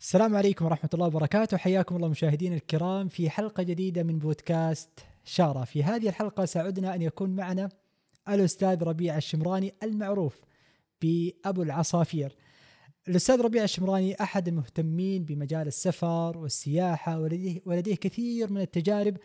السلام عليكم ورحمة الله وبركاته. حياكم الله مشاهدينا الكرام في حلقة جديدة من بودكاست شارة. في هذه الحلقة سعدنا أن يكون معنا الأستاذ ربيع الشمراني المعروف بأبو العصافير. الأستاذ ربيع الشمراني أحد المهتمين بمجال السفر والسياحة ولديه, ولديه كثير من التجارب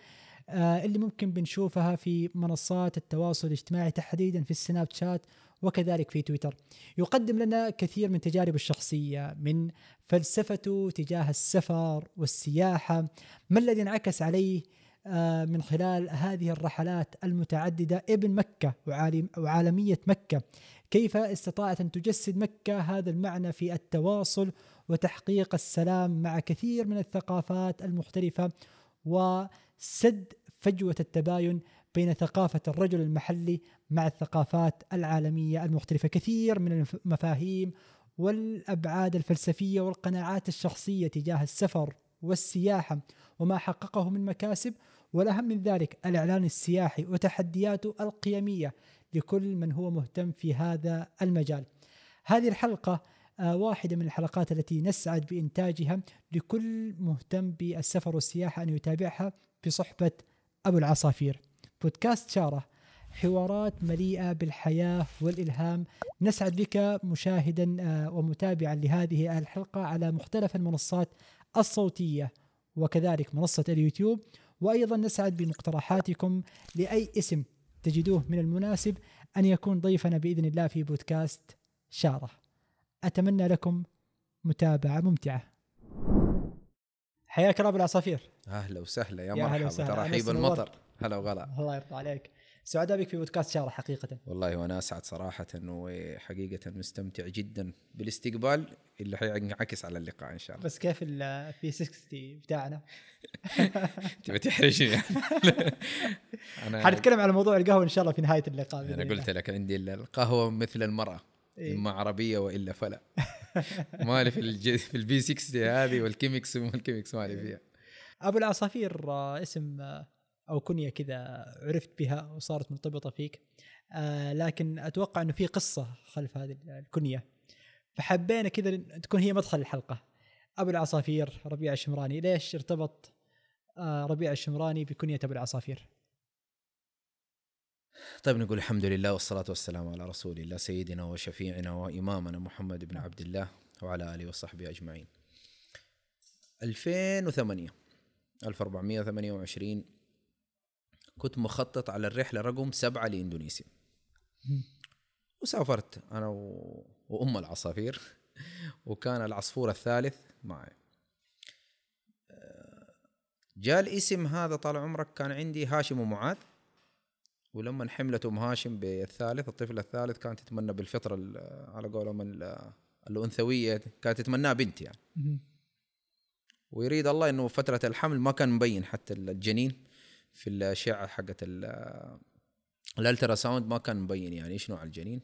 اللي ممكن بنشوفها في منصات التواصل الاجتماعي تحديدا في السناب شات وكذلك في تويتر. يقدم لنا كثير من تجاربه الشخصية من فلسفته تجاه السفر والسياحة ما الذي انعكس عليه آه، من خلال هذه الرحلات المتعددة ابن مكة وعالمية مكة. كيف استطاعت أن تجسد مكة هذا المعنى في التواصل وتحقيق السلام مع كثير من الثقافات المختلفة وسد فجوة التباين بين ثقافة الرجل المحلي مع الثقافات العالمية المختلفة. كثير من المفاهيم والأبعاد الفلسفية والقناعات الشخصية تجاه السفر والسياحة وما حققه من مكاسب والأهم من ذلك الإعلان السياحي وتحدياته القيمية لكل من هو مهتم في هذا المجال. هذه الحلقة آه، واحدة من الحلقات التي نسعد بإنتاجها لكل مهتم بالسفر والسياحة أن يتابعها بصحبة أبو العصافير. بودكاست شارة حوارات مليئة بالحياة والإلهام. نسعد بك مشاهدا آه، ومتابعا لهذه الحلقة على مختلف المنصات الصوتية وكذلك منصة اليوتيوب. وأيضا نسعد بمقترحاتكم لأي اسم تجدوه من المناسب أن يكون ضيفنا بإذن الله في بودكاست شارة. أتمنى لكم متابعة ممتعة. حياك الله بالعصافير أهلا وسهلا يا, يا مرحبا. ترحيب المطر. هلا وغلا. الله يرضى عليك. سعداء بك في بودكاست شارع حقيقة. والله وأنا أسعد صراحة وحقيقة مستمتع جدا بالاستقبال اللي حينعكس على اللقاء إن شاء الله. بس كيف في 60 بتاعنا؟ تبي تحرجني؟ أنا حنتكلم على موضوع القهوة إن شاء الله في نهاية اللقاء أنا قلت لك عندي القهوة مثل المرأة. إيه؟ إما عربية وإلا فلا. مالي في الجي في البي 60 هذه والكيمكس والكيمكس مالي فيها. أبو العصافير آه، اسم آه، أو كنية كذا عرفت بها وصارت مرتبطة فيك. آه لكن أتوقع إنه في قصة خلف هذه الكنية. فحبينا كذا تكون هي مدخل الحلقة. أبو العصافير ربيع الشمراني. ليش ارتبط آه ربيع الشمراني بكنية أبو العصافير؟ طيب نقول الحمد لله والصلاة والسلام على رسول الله سيدنا وشفيعنا وإمامنا محمد بن عبد الله وعلى آله وصحبه أجمعين. 2008 1428 كنت مخطط على الرحلة رقم سبعة لإندونيسيا. وسافرت أنا. وأم العصافير وكان العصفور الثالث معي. جاء الاسم هذا طال عمرك كان عندي هاشم ومعاذ. ولما حملت ام هاشم بالثالث الطفل الثالث كانت تتمنى بالفطرة على قولهم الأنثوية كانت تتمناه بنت يعني. ويريد الله إنه فترة الحمل ما كان مبين حتى الجنين في الأشعة حقت ال ultrasound ما كان مبين يعني إيش نوع الجنين.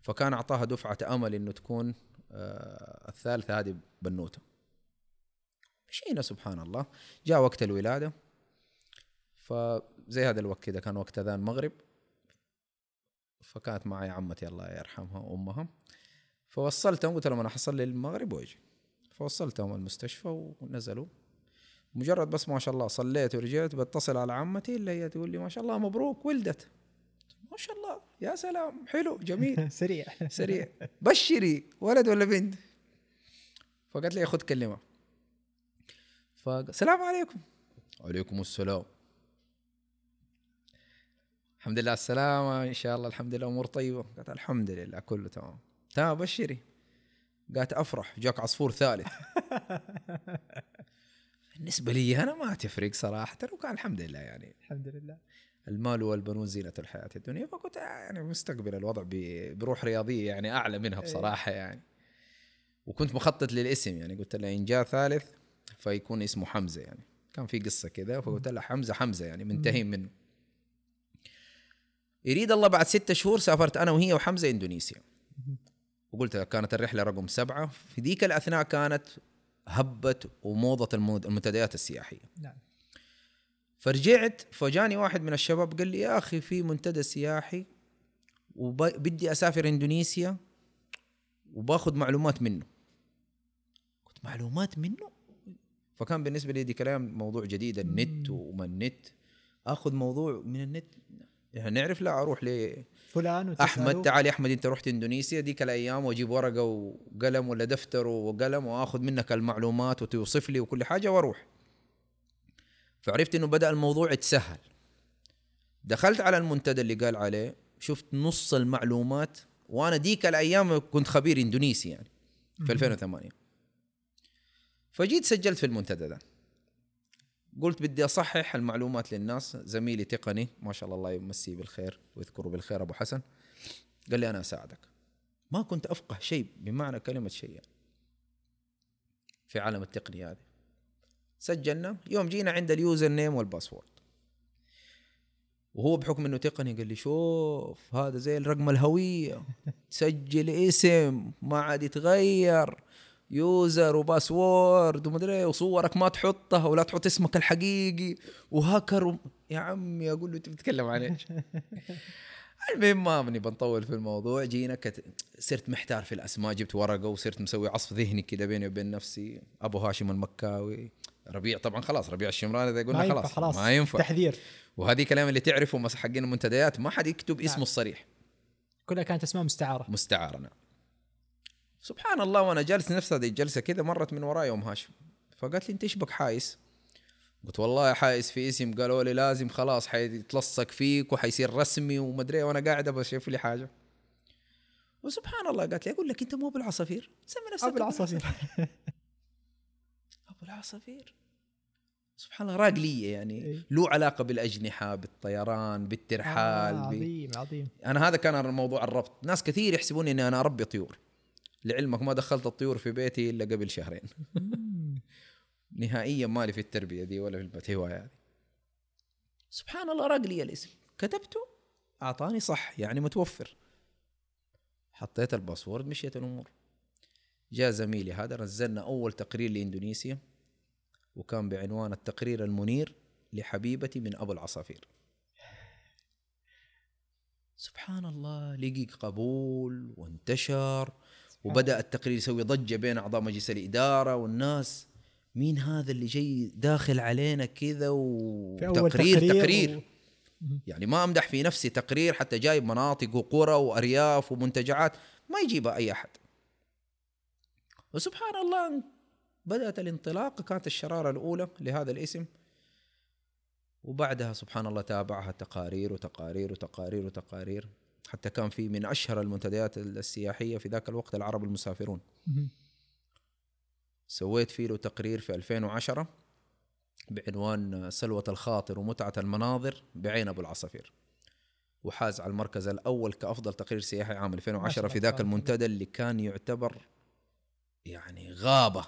فكان أعطاها دفعة أمل إنه تكون آه الثالثة هذه بنوته مشينا سبحان الله. جاء وقت الولادة. فزي هذا الوقت كذا كان وقت أذان المغرب فكانت معي عمتي الله يرحمها وأمها. فوصلتهم قلت لهم أنا حصلي المغرب وأجي. فوصلتهم المستشفى ونزلوا. مجرد بس ما شاء الله صليت ورجعت بتصل على عمتي اللي هي تقول لي ما شاء الله مبروك ولدت. ما شاء الله يا سلام حلو جميل. سريع. سريع. بشري ولد ولا بنت؟ فقالت لي خذ كلمة. فالسلام عليكم. وعليكم السلام. الحمد لله السلامة إن شاء الله الحمد لله أمور طيبة. قالت الحمد لله كله تمام. تمام بشري. قالت أفرح. جاك عصفور ثالث. بالنسبة لي أنا ما تفرق صراحة. وكان الحمد لله يعني. الحمد لله. المال والبنون زينة الحياة الدنيا. فكنت يعني مستقبل الوضع بروح رياضية يعني أعلى منها بصراحة يعني. وكنت مخطط للاسم يعني. قلت له إن جاء ثالث فيكون اسمه حمزة يعني. كان في قصة كذا فقلت له حمزة حمزة يعني منتهي منه. يريد الله بعد ستة شهور سافرت أنا وهي وحمزة إندونيسيا. وقلت كانت الرحلة رقم سبعة. في ذيك الأثناء كانت هبة وموضة المنتديات السياحية. نعم. فرجعت فجاني واحد من الشباب قال لي يا أخي في منتدى سياحي وبدي أسافر إندونيسيا وباخذ معلومات منه. قلت معلومات منه؟ فكان بالنسبة لي دي كلام موضوع جديد النت وما النت. آخذ موضوع من النت. نعرف لا أروح ل فلان وتسأله. أحمد تعال يا أحمد أنت رحت إندونيسيا ديك الأيام وأجيب ورقة وقلم ولا دفتر وقلم وآخذ منك المعلومات وتوصف لي وكل حاجة وأروح. فعرفت إنه بدأ الموضوع يتسهل. دخلت على المنتدى اللي قال عليه شفت نص المعلومات وأنا ديك الأيام كنت خبير إندونيسي يعني في 2008 فجيت سجلت في المنتدى ده. قلت بدي أصحح المعلومات للناس. زميلي تقني ما شاء الله الله يمسيه بالخير ويذكره بالخير أبو حسن. قال لي أنا أساعدك. ما كنت أفقه شيء بمعنى كلمة شيء. يعني في عالم التقنيه هذه. سجلنا. يوم جينا عند ال username وال password. وهو بحكم إنه تقني قال لي شوف هذا زي الرقم الهوية. تسجل اسم ما عاد يتغير. يوزر وباسورد ومدري إيه، وصورك ما تحطها ولا تحط اسمك الحقيقي وهاكر و... يا عمي أقول له أنت بتتكلم عن إيش؟ المهم ما بني بنطول في الموضوع. جينا كت... صرت محتار في الأسماء جبت ورقة وصرت مسوي عصف ذهني كذا بيني وبين نفسي. أبو هاشم المكاوي ربيع طبعا خلاص ربيع الشمراني إذا قلنا خلاص, خلاص ما ينفع. تحذير. وهذه كلام اللي تعرفه حقين المنتديات ما حد يكتب اسمه نعم. الصريح. كلها كانت أسماء مستعارة. مستعار نعم. سبحان الله وأنا جالس نفس هذه الجلسة كذا مرت من وراي أم هاشم. فقالت لي أنت إيش بك حايس؟ قلت والله حايس في اسم قالوا لي لازم خلاص حيتلصق فيك وحيصير رسمي ومدري إيه، وأنا قاعد أبغى أشوف لي حاجة. وسبحان الله قالت لي أقول لك أنت مو أبو العصافير؟ سمي نفسك أبو العصافير. أبو العصافير. سبحان الله راقليه يعني. إيه. له علاقة بالأجنحة بالطيران بالترحال آه. عظيم عظيم. أنا هذا كان موضوع الربط. ناس كثير يحسبون إني أنا اربي طيور. لعلمك ما دخلت الطيور في بيتي إلا قبل شهرين. نهائيا مالي في التربية دي ولا في الهوايه هذه سبحان الله رق لي الاسم. كتبته؟ أعطاني صح يعني متوفر. حطيت الباسورد مشيت الأمور. جاء زميلي هذا نزلنا أول تقرير لإندونيسيا وكان بعنوان التقرير المنير لحبيبتي من أبو العصافير. سبحان الله لقي قبول وانتشر. وبدأ التقرير يسوي ضجة بين أعضاء مجلس الإدارة والناس. مين هذا اللي جاي داخل علينا كذا وتقرير تقرير, تقرير و... يعني ما أمدح في نفسي تقرير حتى جايب مناطق وقرى وأرياف ومنتجعات. ما يجيبها أي أحد. وسبحان الله بدأت الانطلاقه كانت الشرارة الأولى لهذا الاسم. وبعدها سبحان الله تابعها تقارير وتقارير وتقارير وتقارير. حتى كان في من أشهر المنتديات السياحية في ذاك الوقت العرب المسافرون. سويت فيه له تقرير في 2010 بعنوان سلوة الخاطر ومتعة المناظر بعين أبو العصافير وحاز على المركز الأول كأفضل تقرير سياحي عام 2010 في ذاك. المنتدى اللي كان يعتبر يعني غابة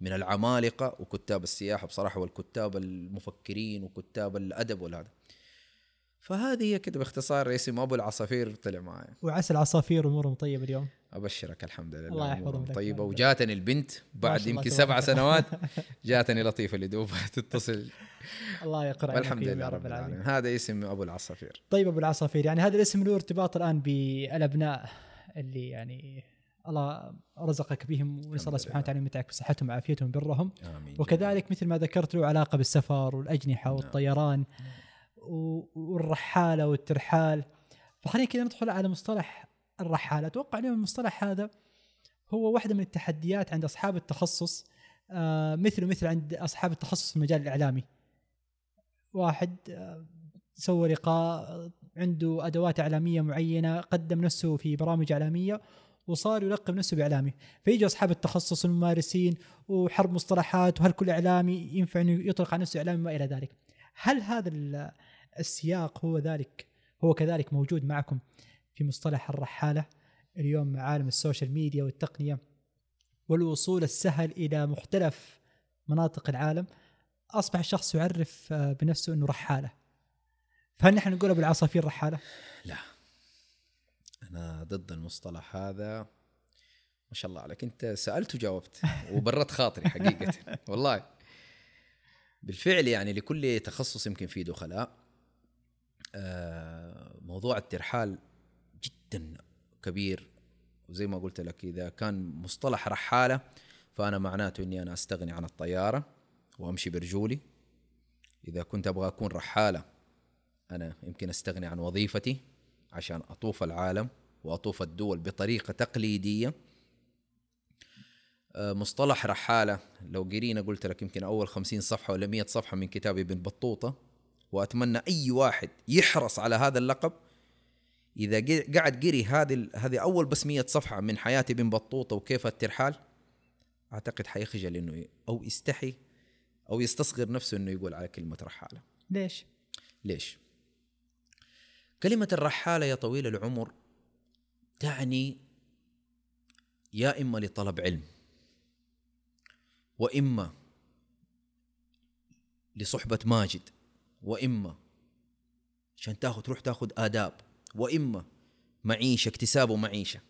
من العمالقة وكتاب السياحة بصراحة والكتاب المفكرين وكتاب الأدب والهذا فهذه هي كده باختصار اسم أبو العصافير طلع معايا وعسى العصافير امورهم طيبة اليوم. أبشرك الحمد لله الله يحفظهم. طيبة. وجاتني البنت بعد يمكن سبع. سنوات. جاتني لطيفة اللي دوبها تتصل. الله والحمد فيهم لله رب العالمين. هذا اسم أبو العصافير. طيب أبو العصافير يعني هذا الاسم له ارتباط الآن بالأبناء اللي يعني الله رزقك بهم ونسأل الله لله. سبحانه وتعالى يمتعك بصحتهم وعافيتهم وبرهم وكذلك مثل ما ذكرت له علاقة بالسفر والأجنحة والطيران. و- والرحالة والترحال. فخلينا كذا ندخل على مصطلح الرحالة. أتوقع اليوم المصطلح هذا هو واحدة من التحديات عند أصحاب التخصص آه مثل مثل عند أصحاب التخصص في المجال الإعلامي. واحد آه، سوى لقاء آه، عنده أدوات إعلامية معينة قدم نفسه في برامج إعلامية وصار يلقب نفسه بإعلامي. فيجوا أصحاب التخصص الممارسين وحرب مصطلحات وهل كل إعلامي ينفع إنه يطلق على نفسه إعلامي ما إلى ذلك. هل هذا السياق هو ذلك هو كذلك موجود معكم في مصطلح الرحالة اليوم عالم السوشيال ميديا والتقنية والوصول السهل إلى مختلف مناطق العالم. أصبح الشخص يعرف آه، بنفسه إنه رحالة. فهل نحن نقول أبو العصافير رحالة؟ لا. أنا ضد المصطلح هذا. ما شاء الله عليك. أنت سألت وجاوبت. وبرت خاطري حقيقة. والله. بالفعل يعني لكل تخصص يمكن فيه دخلاء. موضوع الترحال جدا كبير. وزي ما قلت لك إذا كان مصطلح رحالة فأنا معناته إني أنا أستغني عن الطيارة وأمشي برجولي. إذا كنت أبغى أكون رحالة أنا يمكن أستغني عن وظيفتي عشان أطوف العالم وأطوف الدول بطريقة تقليدية. آه، مصطلح رحالة لو قرينا قلت لك يمكن أول خمسين صفحة ولا مئة صفحة من كتاب ابن بطوطة وأتمنى أي واحد يحرص على هذا اللقب. إذا قعد قري هذه هذه أول بس 100 صفحة من حياه ابن بطوطة وكيف الترحال أعتقد حيخجل إنه أو يستحي أو يستصغر نفسه إنه يقول على كلمة رحالة. ليش؟ ليش؟ كلمة الرحالة يا طويل العمر تعني يا إما لطلب علم وإما لصحبة ماجد. وإما عشان تاخذ تروح تاخذ آداب. وإما معيشة اكتساب ومعيشة.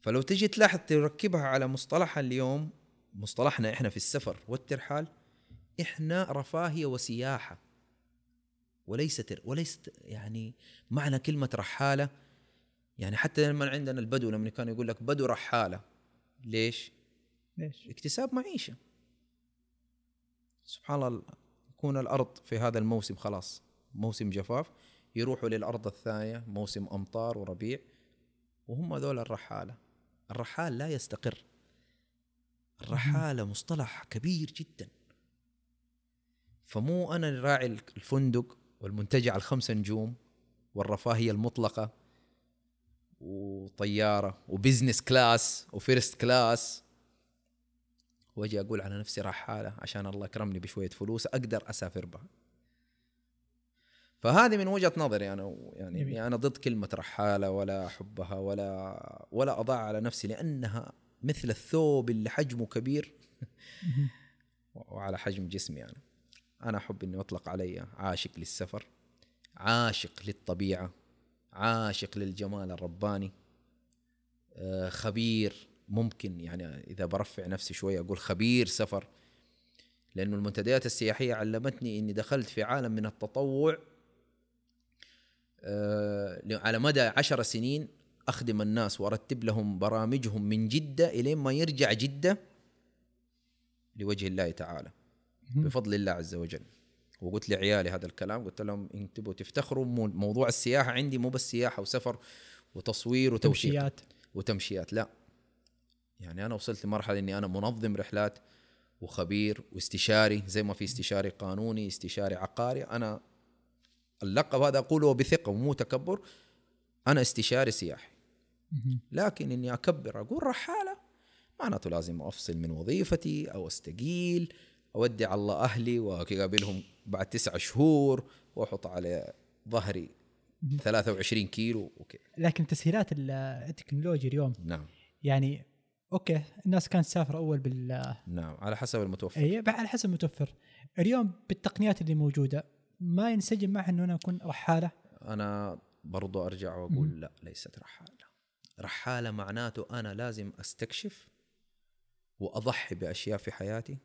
فلو تجي تلاحظ تركبها على مصطلحها اليوم مصطلحنا إحنا في السفر والترحال إحنا رفاهية وسياحة. وليست وليست يعني معنى كلمة رحالة. يعني حتى لما عندنا البدو لما كان يقول لك بدو رحالة. ليش؟ ليش؟ اكتساب معيشة. سبحان الله. يكون الأرض في هذا الموسم خلاص. موسم جفاف يروحوا للأرض الثانية موسم أمطار وربيع وهم ذول الرحالة. الرحال لا يستقر. الرحالة مصطلح كبير جدا. فمو أنا راعي الفندق والمنتجع الخمسة نجوم والرفاهية المطلقة وطيارة و business class و first class واجي أقول على نفسي رحاله عشان الله اكرمني بشوية فلوس أقدر أسافر بها. فهذه من وجهة نظري أنا يعني جميل. أنا ضد كلمة رحاله ولا احبها ولا ولا أضاع على نفسي لأنها مثل الثوب اللي حجمه كبير. وعلى حجم جسمي أنا. أنا أحب إني أطلق علي عاشق للسفر عاشق للطبيعة عاشق للجمال الرباني آه، خبير ممكن يعني إذا برفع نفسي شوية أقول خبير سفر لأنه المنتديات السياحية علمتني إني دخلت في عالم من التطوع آه، على مدى عشر سنين أخدم الناس وأرتب لهم برامجهم من جدة إلين ما يرجع جدة لوجه الله تعالى. بفضل الله عز وجل. وقلت لعيالي هذا الكلام قلت لهم إن تبغوا تفتخروا مو- موضوع السياحة عندي مو بس سياحة وسفر وتصوير تمشيات. وتمشيات لا. يعني أنا وصلت لمرحلة إني أنا منظم رحلات وخبير واستشاري زي ما في استشاري قانوني استشاري عقاري. أنا اللقب هذا أقوله بثقة ومو تكبر أنا استشاري سياحي. لكن إني أكبر أقول رحالة معناته لازم أفصل من وظيفتي أو أستقيل أودي على الله أهلي وأقابلهم بعد تسعة شهور وأحط على ظهري 23 كيلو وكذا. لكن تسهيلات ال- التكنولوجيا اليوم نعم. يعني أوكي الناس كانت تسافر أول بال نعم على حسب المتوفر. اي على حسب المتوفر. اليوم بالتقنيات اللي موجودة ما ينسجم معها إنه أنا أكون رحالة؟ أنا برضو أرجع وأقول لا ليست رحالة. رحالة معناته أنا لازم أستكشف وأضحي بأشياء في حياتي.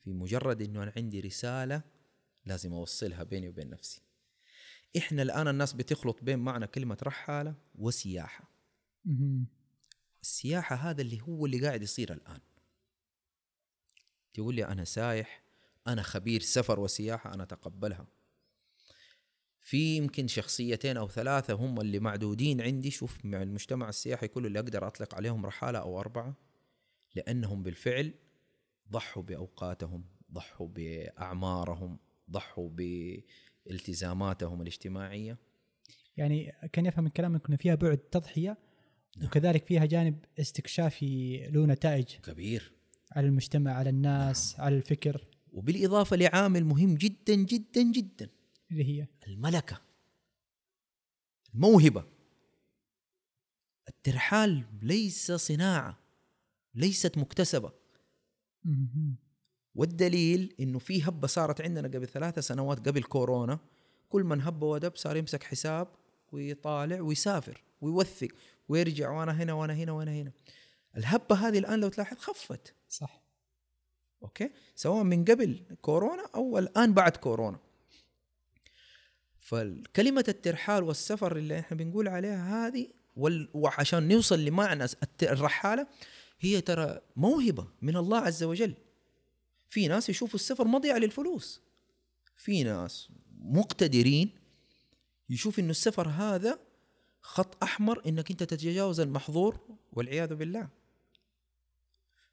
في مجرد إنه أنا عندي رسالة لازم أوصلها بيني وبين نفسي. إحنا الآن الناس بتخلط بين معنى كلمة رحالة وسياحة. السياحة هذا اللي هو اللي قاعد يصير الآن. تقول لي أنا سايح أنا خبير سفر وسياحة أنا أتقبلها. في يمكن شخصيتين أو ثلاثة هم اللي معدودين عندي. شوف مع المجتمع السياحي كله اللي أقدر أطلق عليهم رحالة أو أربعة لأنهم بالفعل ضحوا بأوقاتهم ضحوا بأعمارهم ضحوا بالتزاماتهم الاجتماعية. يعني كان يفهم من كلامك انه فيها بعد تضحية وكذلك فيها جانب استكشافي له نتائج كبير. على المجتمع على الناس على الفكر. وبالإضافة لعامل مهم جدا جدا جدا. اللي هي؟ الملكة. الموهبة. الترحال ليس صناعة ليست مكتسبة. والدليل إنه في هبة صارت عندنا قبل ثلاثة سنوات قبل كورونا. كل من هب ودب صار يمسك حساب ويطالع ويسافر ويوثق ويرجع وأنا هنا وأنا هنا وأنا هنا. الهبة هذه الآن لو تلاحظ خفت. صح. أوكي؟ سواء من قبل كورونا أو الآن بعد كورونا. فكلمة الترحال والسفر اللي إحنا بنقول عليها هذه وعشان نوصل لمعنى الرحالة هي ترى موهبة من الله عز وجل. في ناس يشوفوا السفر مضيعة للفلوس. في ناس مقتدرين يشوف إنه السفر هذا خط أحمر إنك أنت تتجاوز المحظور والعياذ بالله.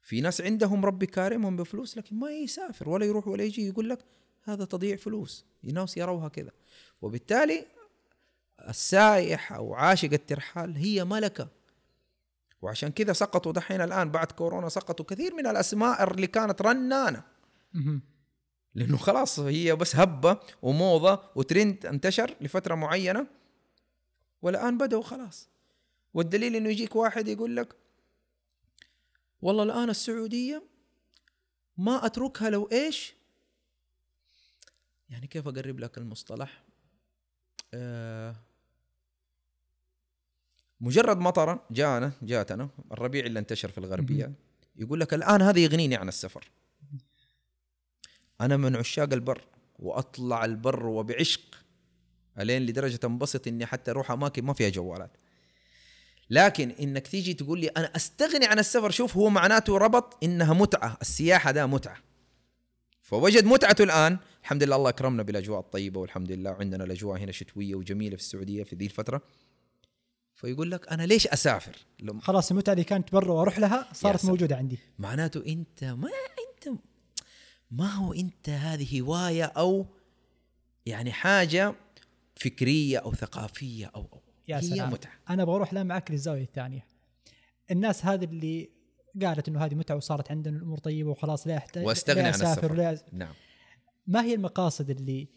في ناس عندهم ربي كارمهم بفلوس لكن ما يسافر ولا يروح ولا يجي يقول لك هذا تضييع فلوس. ناس يروها كذا. وبالتالي السائح أو عاشق الترحال هي ملكة. وعشان كذا سقطوا دحين الآن بعد كورونا سقطوا كثير من الأسماء اللي كانت رنانة. لأنه خلاص هي بس هبة وموضة وترند انتشر لفترة معينة. والآن بدأوا خلاص. والدليل إنه يجيك واحد يقول لك والله الآن السعودية ما أتركها لو إيش؟ يعني كيف أقرب لك المصطلح؟ آه مجرد مطره جانا جاتنا الربيع اللي انتشر في الغربية يقول لك الآن هذا يغنيني عن السفر. أنا من عشاق البر وأطلع البر وبعشق ألين لدرجة انبسط إني حتى أروح أماكن ما فيها جوالات. لكن إنك تيجي تقول لي أنا أستغني عن السفر شوف هو معناته ربط إنها متعة السياحة ده متعة. فوجد متعته الآن. الحمد لله الله اكرمنا بالأجواء الطيبة والحمد لله وعندنا الأجواء هنا شتوية وجميلة في السعودية في ذي الفترة. فيقول لك أنا ليش أسافر؟ لما خلاص المتعة اللي كانت برا وأروح لها صارت. موجودة عندي. معناته أنت ما أنت ما هو أنت هذه هواية أو يعني حاجة فكرية أو ثقافية أو, أو يا هي سلام. متعة. أنا بروح لا معك للزاوية الثانية. الناس هذه اللي قالت إنه هذه متعة وصارت عندنا الأمور طيبة وخلاص لا يحتاج وأستغني لا عن السفر. ولا نعم. ما هي المقاصد اللي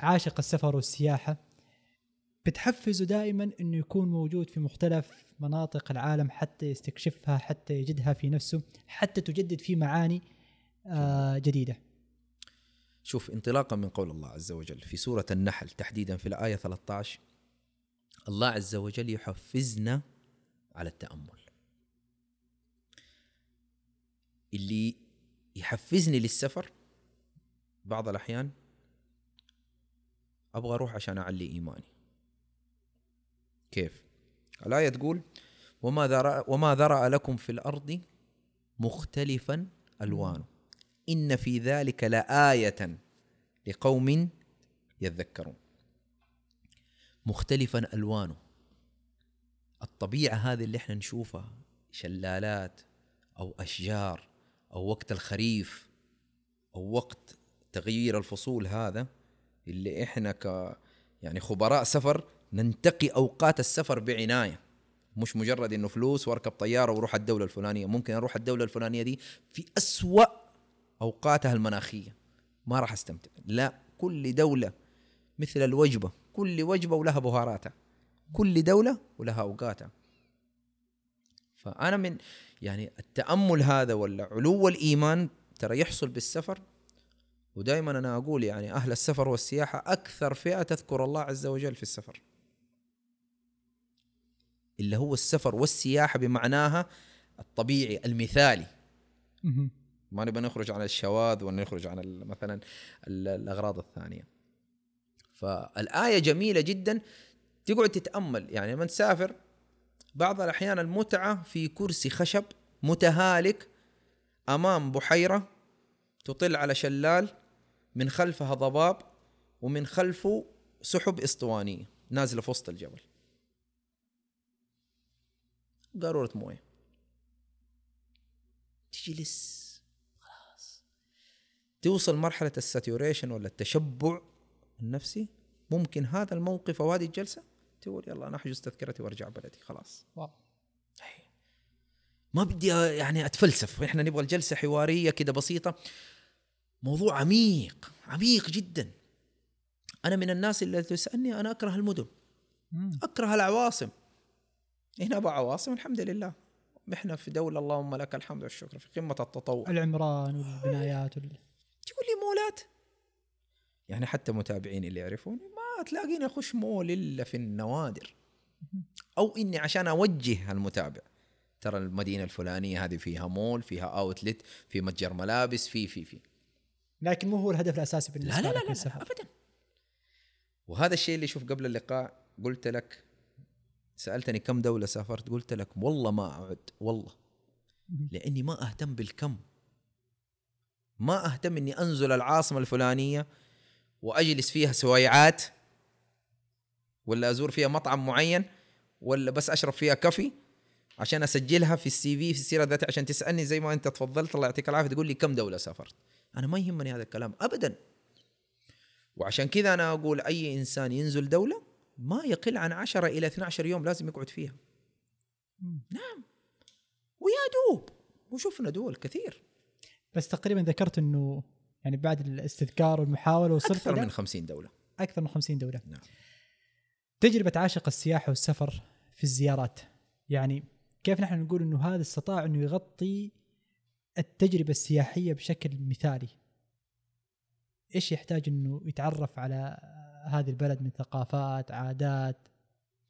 عاشق السفر والسياحة؟ بتحفزه دائما إنه يكون موجود في مختلف مناطق العالم حتى يستكشفها حتى يجدها في نفسه حتى تجدد فيه معاني آه جديدة. شوف انطلاقا من قول الله عز وجل في سورة النحل تحديدا في الآية 13 الله عز وجل يحفزنا على التأمل. اللي يحفزني للسفر بعض الأحيان أبغى أروح عشان أعلي إيماني. كيف؟ الآية تقول وما ذرأ, وما ذرأ لكم في الأرض مختلفا ألوانه. إن في ذلك لآية لقوم يذكرون. مختلفا ألوانه. الطبيعة هذه اللي إحنا نشوفها شلالات أو أشجار أو وقت الخريف أو وقت تغيير الفصول هذا اللي إحنا ك يعني خبراء سفر ننتقي أوقات السفر بعناية. مش مجرد إنه فلوس وأركب طيارة وأروح الدولة الفلانية. ممكن أروح الدولة الفلانية دي في أسوأ أوقاتها المناخية. ما راح أستمتع. لا كل دولة مثل الوجبة كل وجبة ولها بهاراتها. كل دولة ولها أوقاتها. فأنا من يعني التأمل هذا ولا علو الايمان ترى يحصل بالسفر. ودائما أنا أقول يعني أهل السفر والسياحة أكثر فئة تذكر الله عز وجل في السفر. اللي هو السفر والسياحة بمعناها الطبيعي المثالي. ما نبغى نخرج عن الشواذ ولا نخرج عن مثلا ال- الأغراض الثانية. فالآية جميلة جدا. تقعد تتأمل. يعني لما تسافر بعض الأحيان المتعة في كرسي خشب متهالك أمام بحيرة تطل على شلال من خلفها ضباب ومن خلفه سحب اسطوانية نازلة في وسط الجبل. قاروره موية. تجلس. توصل مرحلة الساتوريشن ولا التشبع النفسي ممكن هذا الموقف أو هذه الجلسة تقول يلا أنا أحجز تذكرتي وأرجع بلدي خلاص. واو. ما بدي يعني أتفلسف إحنا نبغى الجلسة حوارية كده بسيطة. موضوع عميق عميق جدا. أنا من الناس اللي تسألني أنا أكره المدن. أكره العواصم. هنا ابو عواصم الحمد لله. إحنا في دولة اللهم لك الحمد والشكر في قمة التطور العمران والبنايات وال... مولات. يعني حتى متابعيني اللي يعرفوني ما تلاقيني أخش مول إلا في النوادر. أو إني عشان أوجه المتابع. ترى المدينة الفلانية هذه فيها مول فيها اوتلت في متجر ملابس في في في. لكن مو هو الهدف الأساسي لا بالنسبة لا لا, لا, من لا السفر ابدا. وهذا الشيء اللي شوف قبل اللقاء قلت لك سألتني كم دولة سافرت قلت لك والله ما أعد والله. لأني ما أهتم بالكم. ما أهتم إني أنزل العاصمة الفلانية وأجلس فيها سويعات ولا أزور فيها مطعم معين ولا بس أشرب فيها كافي عشان أسجلها في السي في في السيرة الذاتيه عشان تسألني زي ما أنت تفضلت. الله يعطيك العافية. تقول لي كم دولة سافرت؟ أنا ما يهمني هذا الكلام ابدا. وعشان كذا أنا أقول أي إنسان ينزل دولة ما يقل عن 10 إلى 12 يوم لازم يقعد فيها. نعم. ويا دوب. وشفنا دول كثير. بس تقريبا ذكرت إنه يعني بعد الاستذكار والمحاولة وصلت أكثر من 50 دولة. أكثر من 50 دولة. نعم. تجربة عاشق السياحه والسفر في الزيارات. يعني كيف نحن نقول إنه هذا استطاع إنه يغطي التجربة السياحية بشكل مثالي؟ إيش يحتاج إنه يتعرف على هذه البلد من ثقافات عادات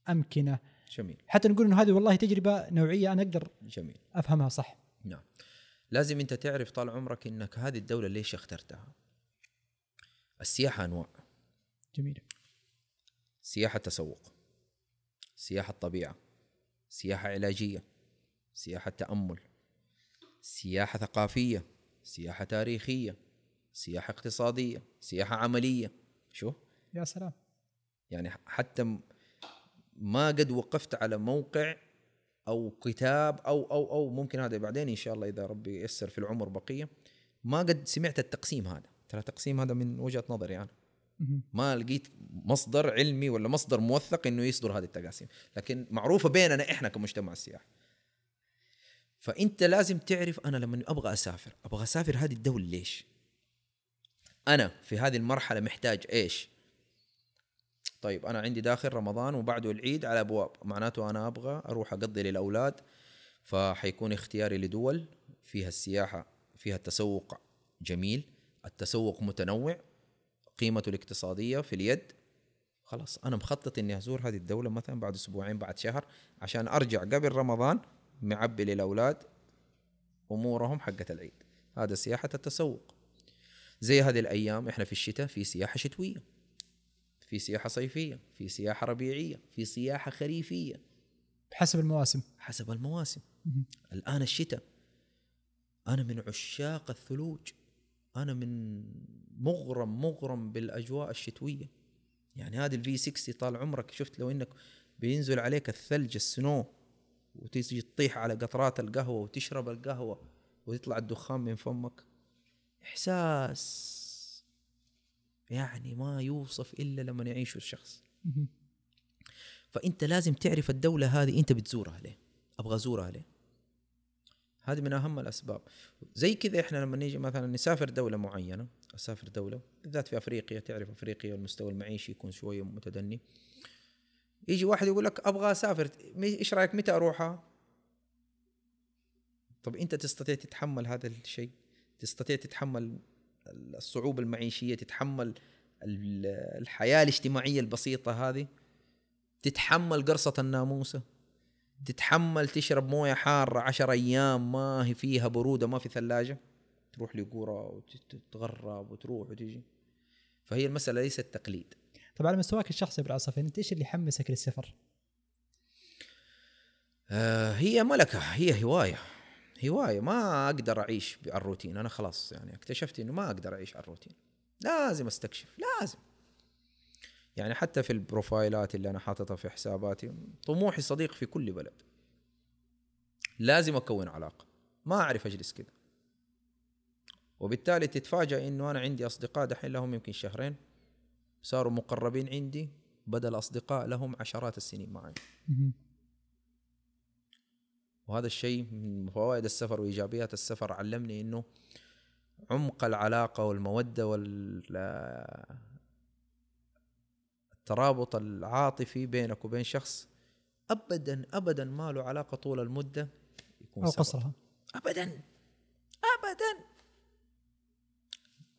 أمكنة؟ جميل. حتى نقول إنه هذه والله تجربة نوعية أنا أقدر جميل. أفهمها صح. نعم. لازم انت تعرف طال عمرك انك هذه الدولة ليش اخترتها. السياحة أنواع. جميل. سياحة تسوق. سياحة طبيعة. سياحة علاجية. سياحة تأمل. سياحة ثقافية. سياحة تاريخية. سياحة اقتصادية. سياحة عملية. شو يا سلام. يعني حتى ما قد وقفت على موقع أو كتاب أو أو أو ممكن هذا بعدين إن شاء الله إذا ربي ييسر في العمر بقية. ما قد سمعت التقسيم هذا. ترى التقسيم هذا من وجهة نظري أنا. مهم. ما لقيت مصدر علمي ولا مصدر موثق إنه يصدر هذه التقاسيم. لكن معروفة بيننا إحنا كمجتمع السياحي. فأنت لازم تعرف أنا لما أبغى أسافر أبغى أسافر هذه الدولة ليش؟ أنا في هذه المرحلة محتاج إيش؟ طيب أنا عندي داخل رمضان وبعده العيد على أبواب معناته أنا أبغى أروح أقضي للأولاد فحيكون اختياري لدول فيها السياحة فيها التسوق جميل التسوق متنوع قيمته الاقتصادية في اليد خلاص أنا مخطط إني أزور هذه الدولة مثلا بعد أسبوعين بعد شهر عشان أرجع قبل رمضان معبي للأولاد أمورهم حقه العيد. هذا سياحة التسوق. زي هذه الأيام إحنا في الشتاء في سياحة شتوية. في سياحة صيفية في سياحة ربيعية في سياحة خريفية. بحسب المواسم. حسب المواسم. مهم. الآن الشتاء. أنا من عشاق الثلوج. أنا من مغرم مغرم بالأجواء الشتوية. يعني هذه الفي 60 طال عمرك شفت لو إنك بينزل عليك الثلج السنو وتيجي تطيح على قطرات القهوة وتشرب القهوة ويطلع الدخان من فمك. إحساس يعني ما يوصف إلا لما يعيشه الشخص. فأنت لازم تعرف الدولة هذه أنت بتزورها ليه؟ أبغى أزورها ليه؟ هذه من أهم الأسباب. زي كذا إحنا لما نيجي مثلا نسافر دولة معينة أسافر دولة بالذات في أفريقيا تعرف أفريقيا المستوى المعيشي يكون شوية متدني. يجي واحد يقول لك أبغى أسافر إيش رأيك متى أروحها؟ طب أنت تستطيع تتحمل هذا الشيء؟ تستطيع تتحمل الصعوبة المعيشية تتحمل ال- الحياة الاجتماعية البسيطة هذه تتحمل قرصة الناموسة تتحمل تشرب موية حارة عشر أيام ما هي فيها برودة ما في ثلاجة تروح لقرى وتتغرب وتروح وتجي. فهي المسألة ليست تقليد. طب على مستواك الشخصي ابو العصافين أنت إيش اللي يحمسك للسفر؟ آه هي ملكة هي هواية. هواية ما أقدر أعيش على الروتين. أنا خلاص يعني اكتشفت إنه ما أقدر أعيش على الروتين. لازم أستكشف لازم. يعني حتى في البروفايلات اللي أنا حاططها في حساباتي طموحي صديق في كل بلد. لازم أكون علاقة. ما أعرف أجلس كذا وبالتالي تتفاجأ إنه أنا عندي أصدقاء دحين لهم يمكن شهرين صاروا مقربين عندي بدل أصدقاء لهم عشرات السنين معي. وهذا الشيء من فوائد السفر وإيجابيات السفر. علمني إنه عمق العلاقة والمودة وال الترابط العاطفي بينك وبين شخص ابدا ابدا ما له علاقة طول المدة يكون أو. قصرها. ابدا ابدا.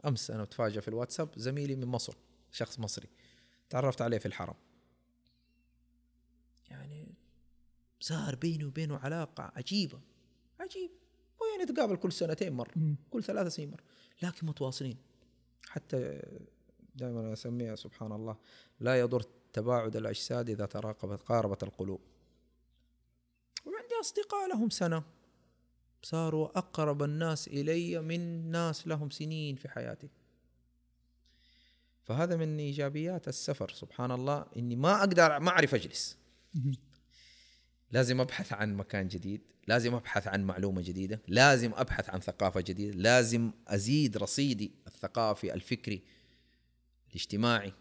أمس أنا اتفاجئ في الواتساب زميلي من مصر شخص مصري تعرفت عليه في الحرم يعني صار بيني وبينه علاقة عجيبة. عجيب. ويعني نتقابل كل سنتين مرة مم. كل ثلاث سنين مرة. لكن متواصلين. حتى دائما أسميها سبحان الله لا يضر تباعد الأجساد إذا تراقبت قاربت القلوب. وعندي أصدقاء لهم سنة. صاروا أقرب الناس إلي من ناس لهم سنين في حياتي. فهذا من إيجابيات السفر سبحان الله. إني ما أقدر ما أعرف أجلس. لازم أبحث عن مكان جديد لازم أبحث عن معلومة جديدة لازم أبحث عن ثقافة جديدة لازم أزيد رصيدي الثقافي الفكري الاجتماعي.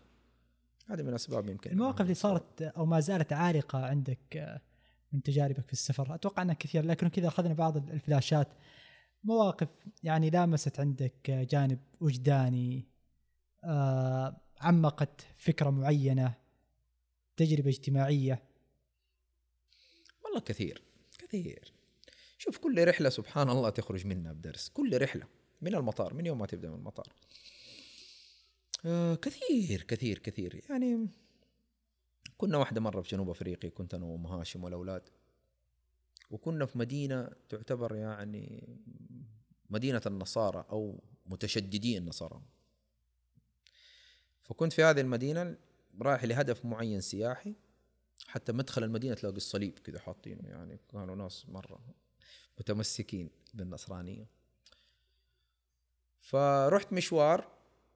هذه من أسباب يمكن المواقف اللي صارت أو ما زالت عالقة عندك آه، من تجاربك في السفر. أتوقع أنها كثير لكن كذا أخذنا بعض الفلاشات. مواقف يعني لامست عندك آه، جانب وجداني آه، عمقت فكرة معينة تجربة اجتماعية. والله كثير كثير. شوف كل رحلة سبحان الله تخرج منها بدرس كل رحلة من المطار من يوم ما تبدأ من المطار. آه كثير كثير كثير. يعني كنا واحدة مرة في جنوب أفريقيا كنت أنا وأم هاشم والأولاد. وكنا في مدينة تعتبر يعني مدينة النصارى أو متشددي النصارى. فكنت في هذه المدينة رايح لهدف معين سياحي. حتى مدخل المدينة تلاقي الصليب كذا حاطينه يعني كانوا ناس مرة متمسكين بالنصرانية. فرحت مشوار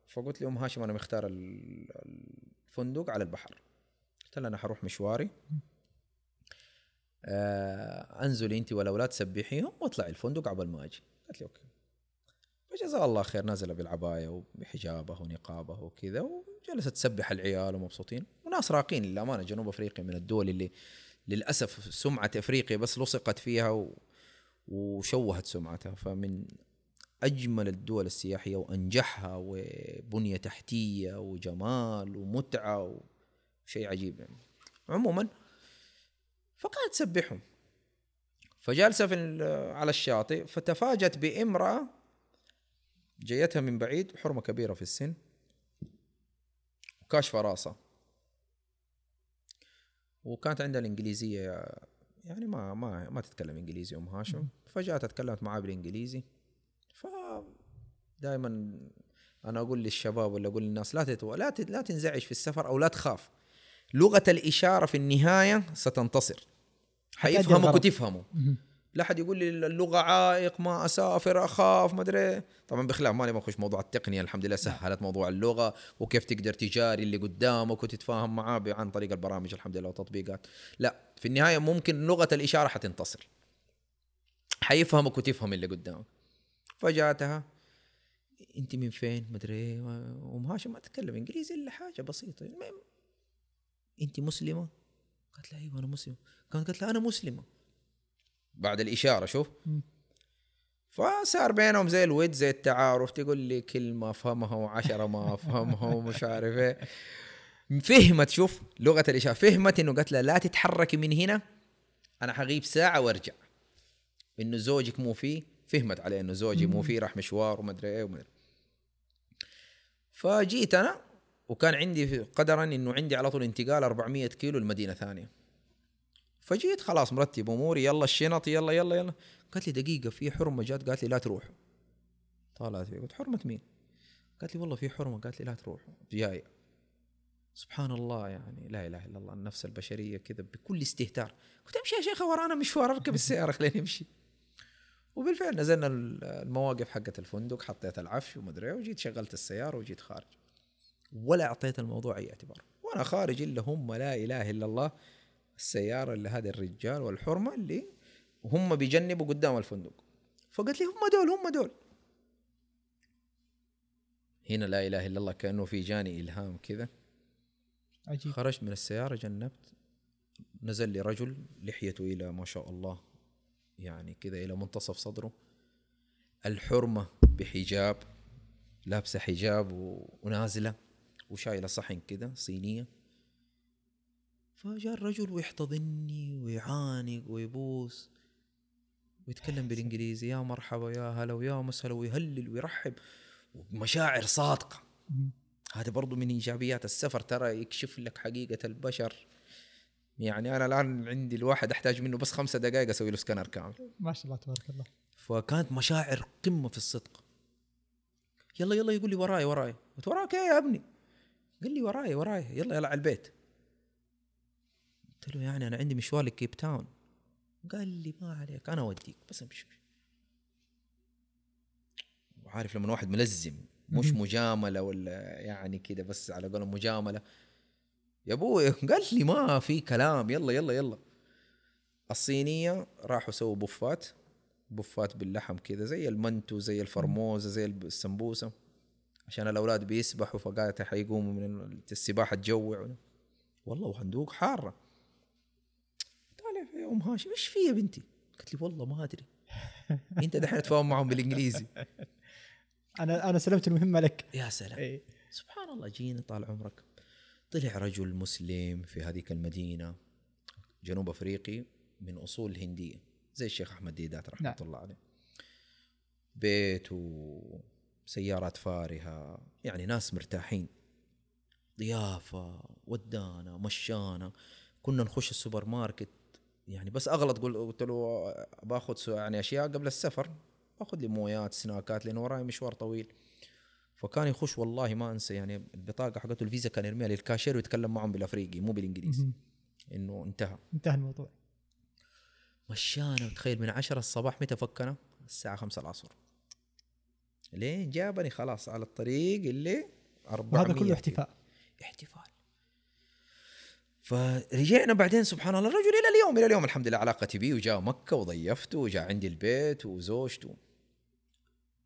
فقلت لأم هاشم أنا مختار ال- الفندق على البحر. قلت لها أنا حروح مشواري. آه أنزلي انت والأولاد سبحيهم واطلعي الفندق قبل ما أجي. قالت لي أوكي. فجزاها الله خير نازلة بالعباية وبحجابه ونقابه وكذا وجلست تسبح العيال ومبسوطين. وناس راقين للأمانة جنوب أفريقيا من الدول اللي للأسف سمعة أفريقيا بس لصقت فيها و... وشوهت سمعتها. فمن أجمل الدول السياحية وأنجحها وبنية تحتية وجمال ومتعة وشيء عجيب يعني. عموما فقعدت تسبحهم. فجالسة في على الشاطئ فتفاجت بامرأة جيتها من بعيد حرمة كبيرة في السن وكاشفه راسها وكانت عندها الإنجليزية يعني ما ما ما تتكلم إنجليزي أم هاشم. فجأت تكلمت معاه بالإنجليزي. ف دائما أنا أقول للشباب ولا أقول للناس لا تتو... لا ت... لا تنزعج في السفر أو لا تخاف. لغة الإشارة في النهاية ستنتصر. حيفهمك. وتفهمه. لا حد يقول لي اللغة عائق ما أسافر أخاف ما أدري. طبعا بخلاف ما نخش موضوع التقنية الحمد لله سهلت موضوع اللغة وكيف تقدر تجاري اللي قدامك وتتفاهم معاه عن طريق البرامج الحمد لله والتطبيقات لا في النهاية ممكن لغة الإشارة حتنتصر. حيفهمك وتفهم اللي قدامك. فجاتها. أنت من فين؟ ما أدري. أم هاشم ما تتكلم إنجليزي إلا حاجة بسيطة. المهم أنت مسلمة؟ قالت لها أيوه أنا مسلمة. قالت لها أنا مسلمة. بعد الإشارة شوف. فصار بينهم زي الود زي التعارف تقول لي كلمة افهمها وعشرة ما افهمها ومش عارف إيه. فهمت شوف لغة الإشارة. فهمت إنه قالت لها لا تتحركي من هنا أنا حغيب ساعة وأرجع. إنه زوجك مو فيه. فهمت عليه إنه زوجي مو فيه راح مشوار وما أدري إيه وما أدري. فجيت أنا وكان عندي قدرا إنه عندي على طول انتقال 400 كيلو لمدينة ثانية. فجيت خلاص مرتب أموري يلا الشنط يلا يلا يلا. قالت لي دقيقة في حرمة جات قالت لي لا تروح. طالعت فيه قلت حرمة مين؟ قالت لي والله في حرمة قالت لي لا تروح. جاي سبحان الله يعني لا إله إلا الله النفس البشرية كذا بكل استهتار. قلت امشي يا شيخه ورانا مشوار اركب السيارة خليني أمشي. وبالفعل نزلنا المواقف حقت الفندق حطيت العفش ومدري إيه وجيت شغلت السيارة وجيت خارج. ولا أعطيت الموضوع أي اعتبار. وأنا خارج إلا هم لا إله إلا الله. السياره اللي هذا الرجال والحرمة اللي هم بيجنبوا قدام الفندق. فقلت لي هم دول هم دول. هنا لا إله إلا الله كأنه في جاني إلهام كذا. عجيب. خرجت من السيارة جنبت. نزل لي رجل لحيته إلى ما شاء الله يعني كذا إلى منتصف صدره. الحرمة بحجاب لابسة حجاب ونازلة وشايلة صحن كذا صينية. فجاء الرجل ويحتضني ويعانق ويبوس ويتكلم بالإنجليزي يا مرحبا يا هلا ويا مسهلا ويهلل ويرحب. ومشاعر صادقة. هذا برضو من إيجابيات السفر ترى يكشف لك حقيقة البشر. يعني أنا الآن عندي الواحد أحتاج منه بس خمسة دقائق أسوي له سكانر كامل. ما شاء الله تبارك الله. فكانت مشاعر قمة في الصدق. يلا يلا يقول لي وراي وراي. قلت وراك إيه يا ابني؟ قال لي وراي وراي. يلا يلا على البيت. قلت له يعني أنا عندي مشوار لكيب تاون. قال لي ما عليك أنا أوديك بس امشي وعارف لما واحد ملزم مش مجاملة ولا يعني كده بس على قولهم مجاملة. يا أبوي قال لي ما في كلام يلا يلا يلا. الصينية راحوا سووا بوفات بوفات باللحم كذا زي المنتو زي الفرموزة زي السمبوسة عشان الأولاد بيسبحوا فقالت حيقوموا من السباحة تجوع والله وهندوق حارة. أم هاشم إيش في يا بنتي؟ قالت لي والله ما أدري أنت دحين تفاهم معهم بالإنجليزي أنا أنا سلمت المهمة لك يا سلام إيه. سبحان الله جينا طال عمرك طلع رجل مسلم في هذيك المدينة جنوب أفريقي من أصول هندية زي الشيخ أحمد ديدات رحمة. نعم. الله عليه بيت وسيارات فارهة يعني ناس مرتاحين ضيافة ودانا مشانا كنا نخش السوبر ماركت يعني بس أغلط قل- قلت له باخذ يعني أشياء قبل السفر باخذ لي مويات snackات لأنه وراي مشوار طويل. فكان يخش والله ما أنسى يعني البطاقة حقته الفيزا كان يرميها للكاشير ويتكلم معهم بالأفريقي مو بالإنجليزي. إنه انتهى. انتهى الموضوع. مشانا وتخيل من عشرة الصباح متى فكنا؟ الساعة خمسة العصر. لين جابني خلاص على الطريق اللي 400 وهذا كله. احتفاء. احتفال فرجعنا بعدين سبحان الله الرجل إلى اليوم إلى اليوم الحمد لله علاقتي بيه وجاء مكة وضيفته وجاء عندي البيت وزوجته.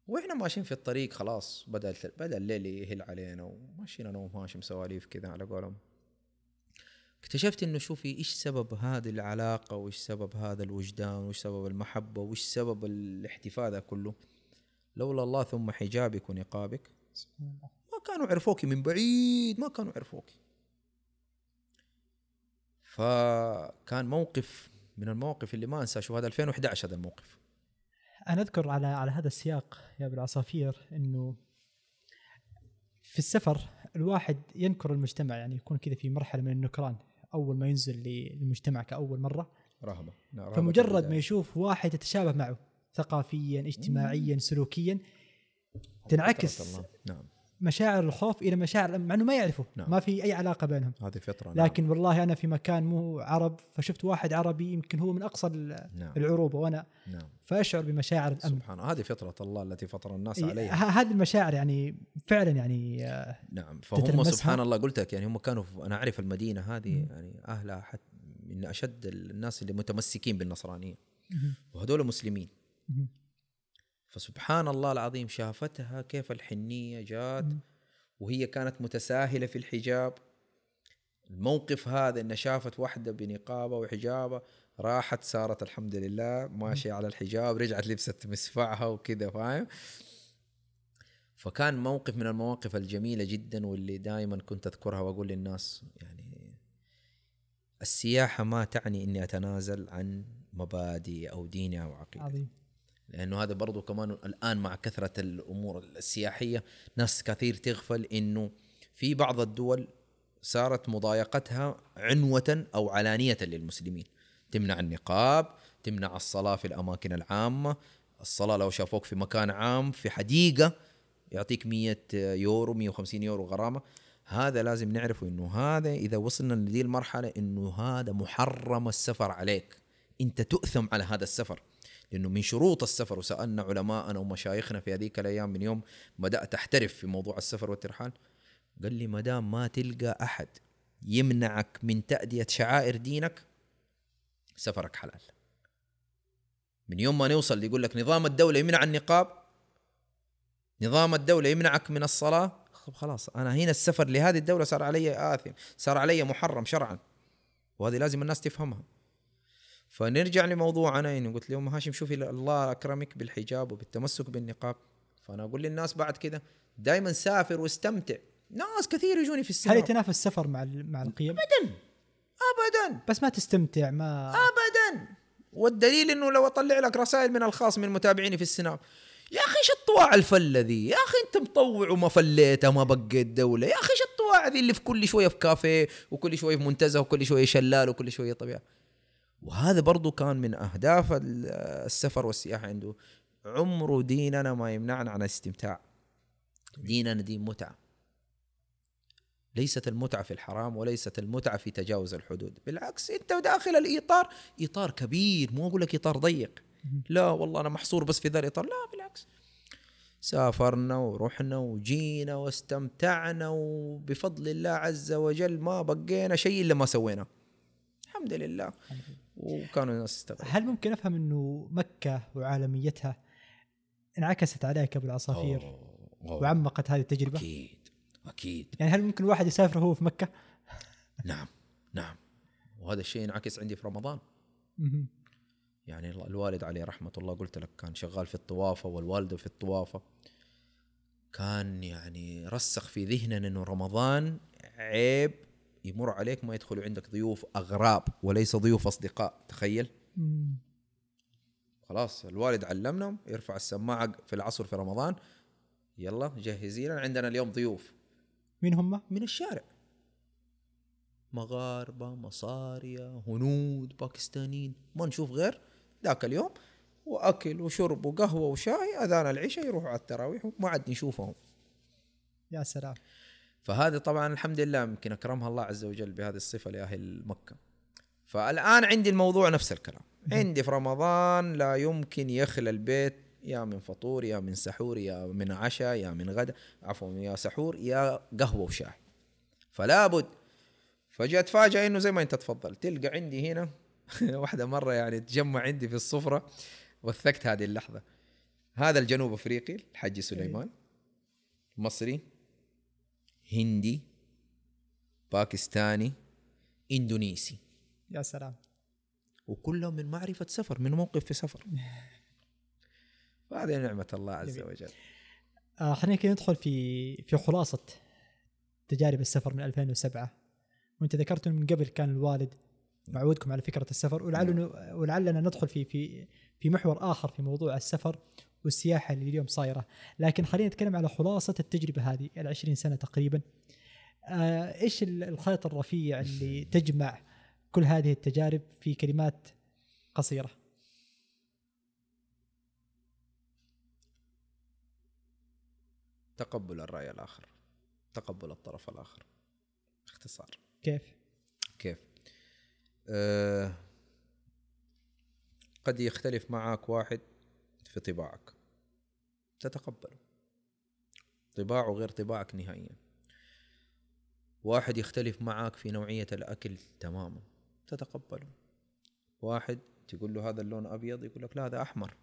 وإحنا ماشيين في الطريق خلاص بدأ بدأ الليل يهل علينا وماشيين أنا وام هاشم سواليف كذا على قولهم. اكتشفت إنه شوفي إيش سبب هذه العلاقة وإيش سبب هذا الوجدان وإيش سبب المحبة وإيش سبب الاحتفاء ذا كله؟ لولا الله ثم حجابك ونقابك. ما كانوا عرفوكي من بعيد ما كانوا عرفوكي. فكان موقف من المواقف اللي ما أنسى. شوف هذا 2011 هذا الموقف. أنا أذكر على على هذا السياق يا أبو العصافير إنه في السفر الواحد ينكر المجتمع يعني يكون كذا في مرحلة من النكران. أول ما ينزل للمجتمع كأول مرة. رهبة. نعم، فمجرد. ما يشوف واحد يتشابه معه ثقافيا اجتماعيا سلوكيا تنعكس. نعم. مشاعر الخوف إلى مشاعر مع إنه ما يعرفه نعم. ما في أي علاقة بينهم هذه فطرة نعم. لكن والله أنا في مكان مو عرب فشفت واحد عربي يمكن هو من أقصى نعم العروبه وأنا نعم فأشعر بمشاعر الأمن سبحان الله هذه فطرة الله التي فطر الناس عليها هذه المشاعر يعني فعلا يعني آه، نعم فهم؟ سبحان الله قلت لك يعني هم كانوا في- أنا أعرف المدينة هذه مم. يعني أهلها حت من أشد الناس اللي متمسكين بالنصرانية وهذول مسلمين. فسبحان الله العظيم شافتها كيف الحنية جات. وهي كانت متساهلة في الحجاب. الموقف هذا ان شافت واحدة بنقابة وحجابة راحت صارت الحمد لله ماشية على الحجاب رجعت لبست مسفعها وكذا فاهم؟ فكان موقف من المواقف الجميلة جدا واللي دائما كنت أذكرها وأقول للناس يعني السياحة ما تعني إني أتنازل عن مبادئ أو ديني أو عقيدتي. عظيم. لأنه هذا برضو كمان الآن مع كثرة الأمور السياحية ناس كثير تغفل إنه في بعض الدول صارت مضايقتها عنوة أو علانية للمسلمين. تمنع النقاب تمنع الصلاة في الأماكن العامة. الصلاة لو شافوك في مكان عام في حديقة يعطيك 100 يورو 150 يورو غرامة. هذا لازم نعرفه إنه هذا إذا وصلنا لدي المرحلة إنه هذا محرم السفر عليك. أنت تؤثم على هذا السفر. لأنه من شروط السفر وسألنا علماءنا ومشايخنا في هذيك الأيام من يوم بدأت أحترف في موضوع السفر والترحال. قال لي ما دام ما تلقى أحد يمنعك من تأدية شعائر دينك سفرك حلال. من يوم ما نوصل يقول لك نظام الدولة يمنع النقاب نظام الدولة يمنعك من الصلاة خب خلاص أنا هنا السفر لهذه الدولة صار علي آثم صار علي محرم شرعا وهذه لازم الناس تفهمها. فنرجع لموضوعنا انه قلت لهم هاشم شوفي الله أكرمك بالحجاب وبالتمسك بالنقاب. فأنا أقول للناس بعد كده دائما سافر واستمتع. ناس كثير يجوني في هل السفر يتنافى السفر مع مع القيم؟ ابدا. بس ما تستمتع ما ابدا. والدليل إنه لو أطلع لك رسائل من الخاص من متابعيني في السناب يا أخي إيش الطواع الفله ذي؟ يا أخي أنت مطوع وما فليتها ما بقيت دولة. يا أخي إيش الطواع ذي اللي في كل شوية في كافيه وكل شوية في منتزه وكل شوية شلال وكل شوية طبيعة. وهذا برضو كان من أهداف ال- السفر والسياحة عنده. عمره ديننا ما يمنعنا عن الاستمتاع. ديننا دين متعة. ليست المتعة في الحرام وليست المتعة في تجاوز الحدود. بالعكس أنت داخل الإطار إطار كبير مو أقول لك إطار ضيق. لا والله أنا محصور بس في ذا الإطار. لا بالعكس. سافرنا ورحنا وجينا واستمتعنا وبفضل الله عز وجل ما بقينا شيء إلا ما سويناه. الحمد لله. وكانوا الناس يستغربوا هل ممكن أفهم إنه مكة وعالميتها انعكست عليك أبو العصافير أوه، أوه. وعمقت هذه التجربة؟ أكيد أكيد يعني هل ممكن الواحد يسافر وهو في مكة؟ نعم نعم وهذا الشيء ينعكس عندي في رمضان. يعني ال- الوالد عليه رحمة الله قلت لك كان شغال في الطوافة والوالدة في الطوافة كان يعني رسخ في ذهننا إنه رمضان عيب يمر عليك ما يدخلوا عندك ضيوف أغراب وليس ضيوف أصدقاء تخيل. مم. خلاص الوالد علمنا يرفع السماعة في العصر في رمضان يلا جهزي لنا عندنا اليوم ضيوف. مين هم؟ من الشارع. مغاربة مصارية هنود باكستانيين ما نشوف غير ذاك اليوم وأكل وشرب وقهوة وشاي أذان العشاء يروحوا على التراويح وما عاد نشوفهم. يا سلام. فهذه طبعا الحمد لله يمكن أكرمها الله عز وجل بهذه الصفة لأهل مكة. فالآن عندي الموضوع نفس الكلام. عندي في رمضان لا يمكن يخلى البيت يا من فطور يا من سحور يا من عشاء يا من غدا عفوا يا سحور يا قهوة وشاي. فلا بد فجأة اتفاجئ إنه زي ما أنت تفضل تلقى عندي هنا واحدة مرة يعني تجمع عندي في السفرة وثقت هذه اللحظة. هذا الجنوب أفريقي الحج سليمان مصري. هندي باكستاني اندونيسي يا سلام. وكلهم من معرفة سفر من موقف في سفر. فهذه نعمة الله عز. وجل. آه خلينا كده ندخل في في خلاصة تجارب السفر من 2007 وإنت ذكرت من قبل كان الوالد معودكم على فكرة السفر ولعلنا ولعلنا ندخل في في في محور آخر في موضوع السفر. والسياحة اللي اليوم صايرة، لكن خلينا نتكلم على خلاصة التجربة هذه ال 20 سنة تقريبا. آه إيش ال- الخيط الرفيع اللي تجمع كل هذه التجارب في كلمات قصيرة؟ تقبل الرأي الآخر تقبل الطرف الآخر باختصار كيف؟ كيف أه قد يختلف معك واحد في طباعك تتقبله طباعه غير طباعك نهائيا. واحد يختلف معك في نوعية الأكل تماما. تتقبله واحد تقول له هذا اللون أبيض يقول لك لا هذا أحمر.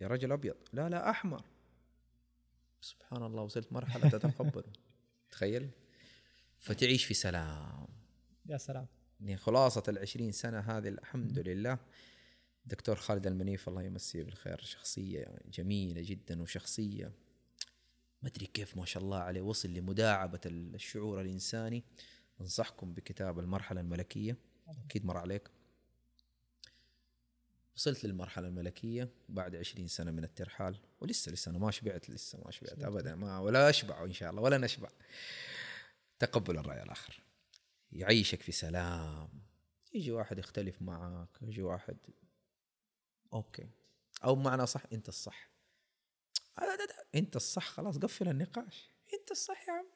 يا رجل أبيض. لا لا أحمر. سبحان الله وصلت مرحلة تتقبله تخيل. فتعيش في سلام. يا سلام. يعني خلاصة العشرين سنة هذه الحمد لله. دكتور خالد المنيف الله يمسيه بالخير شخصية جميلة جدا وشخصية. ما أدري كيف ما شاء الله عليه وصل لمداعبة الشعور الإنساني. أنصحكم بكتاب المرحلة الملكية. أكيد مر عليك. وصلت للمرحلة الملكية بعد عشرين سنة من الترحال. ولسه لسه أنا ما شبعت لسه ما شبعت. أبدا. ما ولا أشبع إن شاء الله ولا نشبع. تقبل الرأي الآخر. يعيشك في سلام. يجي واحد يختلف معك يجي واحد أوكي. أو بمعنى صح أنت الصح. لا- لا- لا، أنت الصح خلاص قفل النقاش. أنت الصح يا عم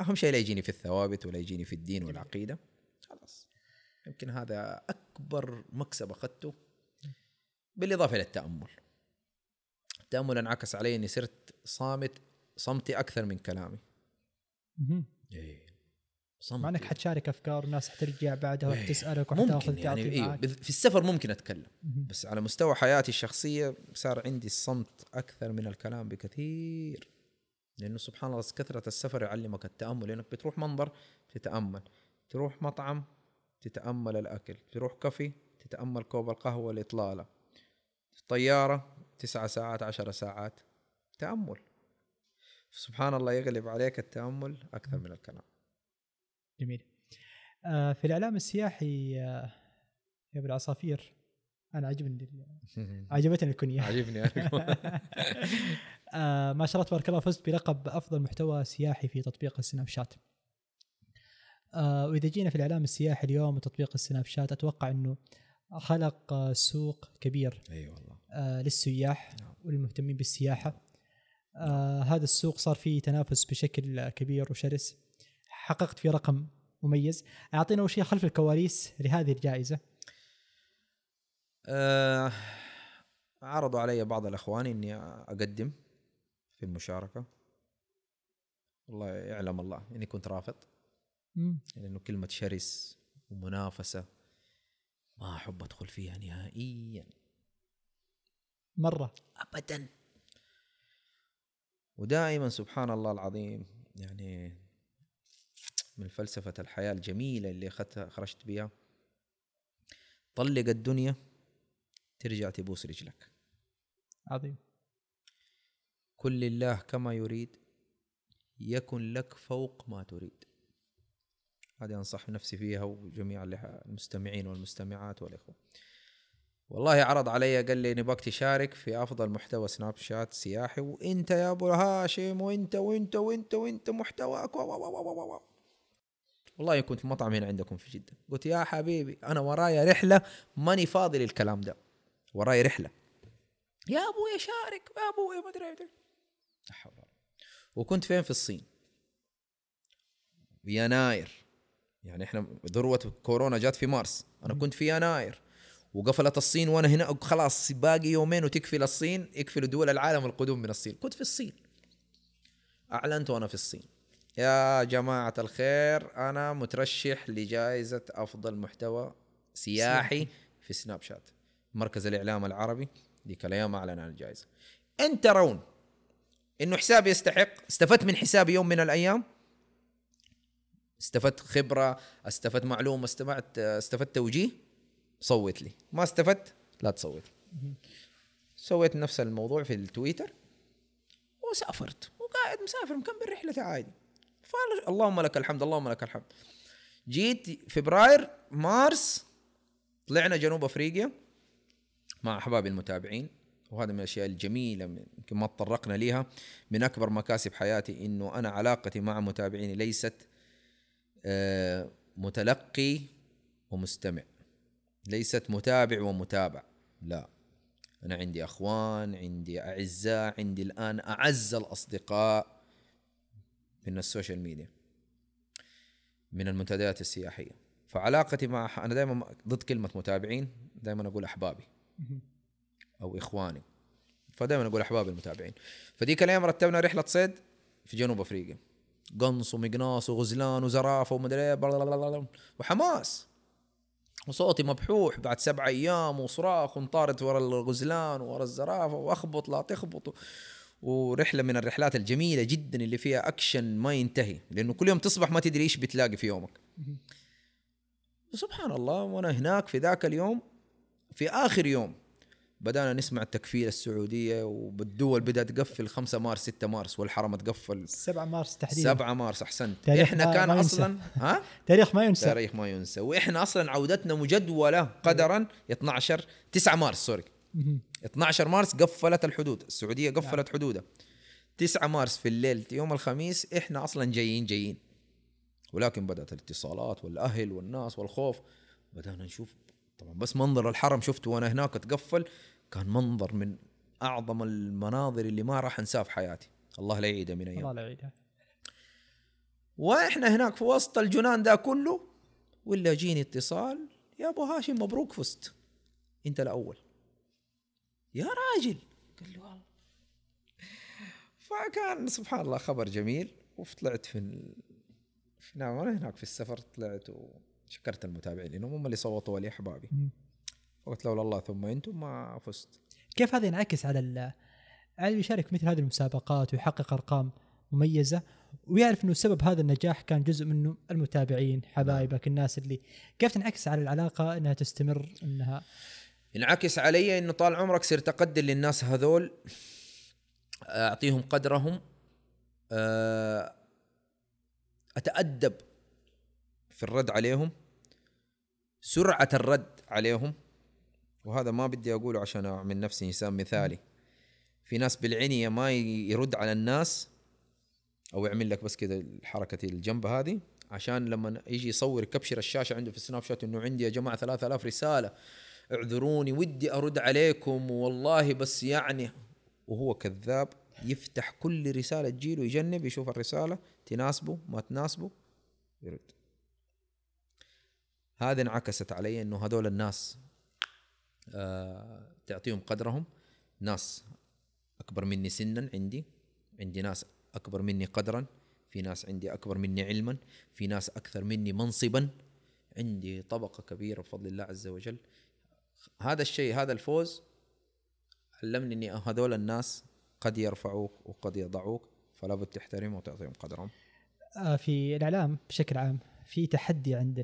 أهم شيء لا يجيني في الثوابت ولا يجيني في الدين والعقيدة. خلاص. يمكن هذا أكبر مكسب أخذته. بالإضافة إلى التأمل. التأمل أنعكس علي إني صرت صامت صمتي أكثر من كلامي. مهم. إيه مع انك حتشارك أفكار والناس حترجع بعدها إيه. وحتسالك وحتاخذ يعني بذ- في السفر ممكن أتكلم. بس على مستوى حياتي الشخصية صار عندي الصمت أكثر من الكلام بكثير لأنه سبحان الله كثرة السفر يعلمك التأمل لأنك بتروح منظر تتأمل تروح مطعم تتأمل الأكل تروح كافي تتأمل كوب القهوة الإطلالة طيارة تسعة ساعات عشر ساعات تأمل. سبحان الله يغلب عليك التأمل أكثر من الكلام. جميل. آه في الإعلام السياحي آه يا أبو العصافير أنا عجبني عجبتني الكنية. عجبني آه ما شاء الله تبارك الله فزت بلقب أفضل محتوى سياحي في تطبيق السناب شات. وإذا جينا في الإعلام السياحي اليوم وتطبيق السناب شات أتوقع إنه خلق سوق كبير أي والله. آه للسياح نعم. وللمهتمين بالسياحة. آه هذا السوق صار فيه تنافس بشكل كبير وشرس. حققت فيه رقم مميز. أعطينا اول شيء خلف الكواليس لهذه الجائزة؟ آه عرضوا علي بعض الأخوان إني أقدم في المشاركه والله يعلم الله إني كنت رافض. لأنه كلمة شرس ومنافسة ما أحب أدخل فيها نهائيا. مرة. ابدا. ودائما سبحان الله العظيم يعني من فلسفة الحياة الجميلة اللي اخذتها خرجت بها طلق الدنيا ترجع تبوس رجلك. عظيم. كل الله كما يريد يكن لك فوق ما تريد. هذه أنصح نفسي فيها وجميع المستمعين والمستمعات والإخوة. والله عرض علي قال لي نبغاك تشارك في أفضل محتوى سناب شات سياحي وإنت يا أبو هاشم وانت وانت وانت وإنت محتواك. و و و و و و. والله كنت في مطعم هنا عندكم في جدة. قلت يا حبيبي أنا ورايا رحلة ماني فاضي للكلام ده. ورايا رحلة. يا أبوي شارك يا أبوي ما أدري. وكنت فين في الصين؟ بيناير يعني إحنا ذروة كورونا جات في مارس. أنا كنت في يناير. وقفلت الصين وأنا هنا. خلاص باقي يومين وتقفل الصين يقفلوا دول العالم القدوم من الصين. كنت في الصين. أعلنت وأنا في الصين. يا جماعة الخير أنا مترشح لجائزة أفضل محتوى سياحي في سناب شات مركز الإعلام العربي. ذيك الأيام أعلن عن الجائزة. أنت ترون إنه حسابي يستحق؟ استفدت من حسابي يوم من الأيام؟ استفدت خبرة؟ استفدت معلومة؟ استفدت استفدت توجيه؟ صوت لي. ما استفدت؟ لا تصوت سويت نفس الموضوع في التويتر وسافرت. وقاعد مسافر مكمل رحلتي عادي. اللهم لك الحمد اللهم لك الحمد. جيت فبراير مارس طلعنا جنوب أفريقيا مع احبابي المتابعين وهذا من الأشياء الجميلة يمكن ما تطرقنا ليها من أكبر مكاسب حياتي إنه أنا علاقتي مع متابعيني ليست آه، متلقي ومستمع. ليست متابع ومتابع لا. أنا عندي أخوان عندي أعزاء عندي الآن أعز الأصدقاء من ال social media من المنتديات السياحية. فعلاقتي مع أنا دائما ضد كلمة متابعين دائما أقول أحبابي أو إخواني. فدائما أقول أحبابي المتابعين. فديك الأيام رتبنا رحلة صيد في جنوب أفريقيا. قنص ومقناص وغزلان وزرافة ومدري إيه بلا. وحماس. وصوتي مبحوح بعد سبع أيام وصراخ ونطارد ورا الغزلان ورا الزرافة وأخبط لا تخبط. ورحلة من الرحلات الجميلة جدا اللي فيها أكشن ما ينتهي لأنه كل يوم تصبح ما تدري إيش بتلاقي في يومك. وسبحان الله وأنا هناك في ذاك اليوم في آخر يوم بدأنا نسمع التكفير السعودية والدول بدأت تقفل 5 مارس 6 مارس والحرم تقفل. 7 مارس تحديدا. 7 مارس أحسنت. إحنا ما- كان ما ينسى. أصلا ها؟ تاريخ ما ينسى. تاريخ ما ينسى. وإحنا أصلا عودتنا مجدولة قدرا 12 9 مارس سوري. 12 مارس قفلت الحدود السعودية قفلت حدودها. 9 مارس في الليل يوم الخميس إحنا أصلا جايين جايين. ولكن بدأت الاتصالات والأهل والناس والخوف. بدأنا نشوف طبعا بس منظر الحرم شفته وأنا هناك تقفل كان منظر من أعظم المناظر اللي ما راح انساه في حياتي. الله لا يعيده من أيام. الله لا يعيدها. وإحنا هناك في وسط الجنان ده كله ولا جيني اتصال يا أبو هاشم مبروك فزت. أنت الأول. يا راجل. قال لي والله. فكان سبحان الله خبر جميل وطلعت في ال... في نعم هناك في السفر طلعت وشكرت المتابعين لأنهم هم اللي صوتوا لي أحبابي. مم. قلت لولا الله ثم أنتم ما فزت. كيف هذا ينعكس على ال- على اللي يشارك مثل هذه المسابقات ويحقق أرقام مميزة؟ ويعرف إنه سبب هذا النجاح كان جزء منه المتابعين حبايبك الناس اللي كيف تنعكس على العلاقة إنها تستمر إنها ينعكس علي إنه طال عمرك صرت أقدر للناس هذول أعطيهم قدرهم آه، أتأدب في الرد عليهم سرعة الرد عليهم وهذا ما بدي أقوله عشان اعمل نفسي إنسان مثالي. في ناس بالعنية ما يرد على الناس أو يعمل لك بس كذا حركه الجنب هذه عشان لما يجي يصور يكبشر الشاشة عنده في السناب شات إنه عندي يا جماعة 3000 رسالة. اعذروني ودي أرد عليكم. والله بس يعني وهو كذاب يفتح كل رسالة تجيله يجنب يشوف الرسالة تناسبه ما تناسبه يرد. هذه انعكست علي إنه هذول الناس آه تعطيهم قدرهم. ناس أكبر مني سنا عندي عندي ناس أكبر مني قدرا في ناس عندي أكبر مني علما في ناس أكثر مني منصبا. عندي طبقة كبيرة بفضل الله عز وجل. هذا الشيء هذا الفوز علمني إني هذول الناس قد يرفعوك وقد يضعوك فلا بد تحترمهم وتعطيهم قدرهم. آه، في الإعلام بشكل عام في تحدي عند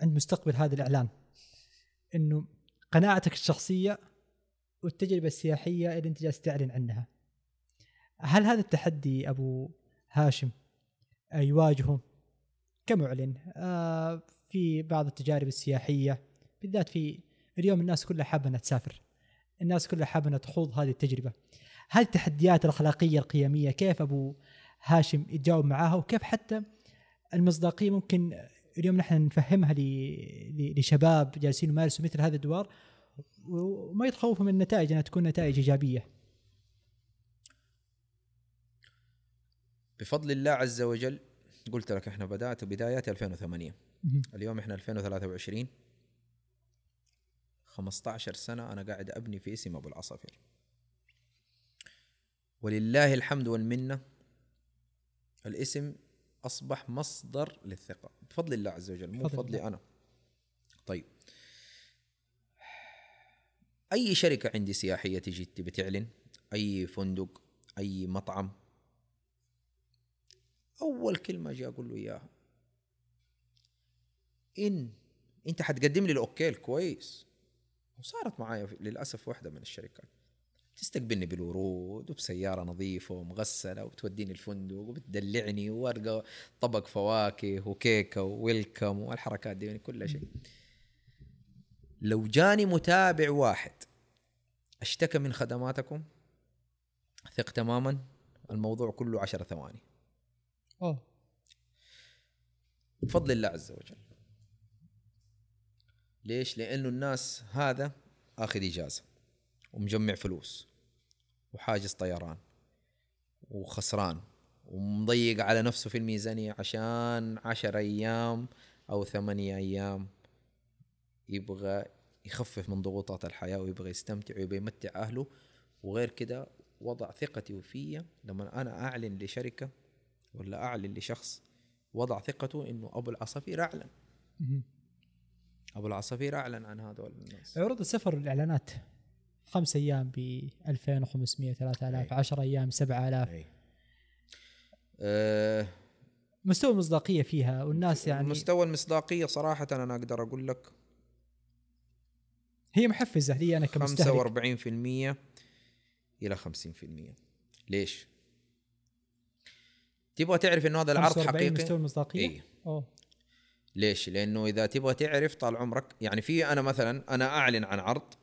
عند مستقبل هذا الإعلام. إنه قناعتك الشخصية والتجربة السياحية اللي أنت جالس تعلن عنها. هل هذا التحدي أبو هاشم يواجهه كمعلن؟ آه، في بعض التجارب السياحية بالذات في اليوم الناس كلها حابة إنها تسافر الناس كلها حابة إنها تخوض هذه التجربة هذه التحديات الأخلاقية القيمية كيف أبو هاشم يتجاوب معاها وكيف حتى المصداقية ممكن اليوم نحن نفهمها لشباب جالسين يمارسوا مثل هذه الادوار وما يتخوفوا من النتائج إنها تكون نتائج إيجابية. بفضل الله عز وجل قلت لك إحنا بدأت بدايات 2008 مهم. اليوم إحنا 2023 15 سنة أنا قاعد أبني في اسم أبو العصافير. ولله الحمد والمنة الاسم أصبح مصدر للثقة. بفضل الله عز وجل مو بفضل بفضلي. أنا. طيب. أي شركة عندي سياحية تجي تبي تعلن أي فندق؟ أي مطعم؟ أول كلمة أجي أقول له إياها. إن. أنت حتقدم لي الاوكيل كويس وصارت معايا للأسف واحدة من الشركات. تستقبلني بالورود وبسيارة نظيفة ومغسلة وتوديني الفندق وبتدلعني وارقى طبق فواكه وكيكة وويلكم والحركات دي يعني كل شيء. لو جاني متابع واحد اشتكى من خدماتكم ثق تماما الموضوع كله عشر ثواني. أوه. بفضل الله عز وجل. ليش؟ لأنه الناس هذا آخذ إجازة ومجمع فلوس وحاجز طيران وخسران ومضيق على نفسه في الميزانية عشان عشر أيام أو ثمانية أيام يبغى يخفف من ضغوطات الحياة ويبغى يستمتع ويبغى يمتع أهله. وغير كده وضع ثقتي فيا. لما أنا أعلن لشركة ولا أعلن لشخص وضع ثقته إنه أبو العصافير أعلن. أبو العصافير أعلن عن هذول الناس عروض السفر الإعلانات خمس أيام ب 2500 3000 أي. 10 أيام 7000 أي. أه مستوى المصداقية فيها والناس يعني مستوى المصداقية صراحة أنا أقدر أقول لك هي محفزة لي أنا كمستهلك 45% إلى 50% ليش؟ تبغى تعرف إنه هذا العرض 45 حقيقي؟ مستوى المصداقية أوه ليش؟ لأنه إذا تبغى تعرف طال عمرك يعني في أنا مثلا أنا أعلن عن عرض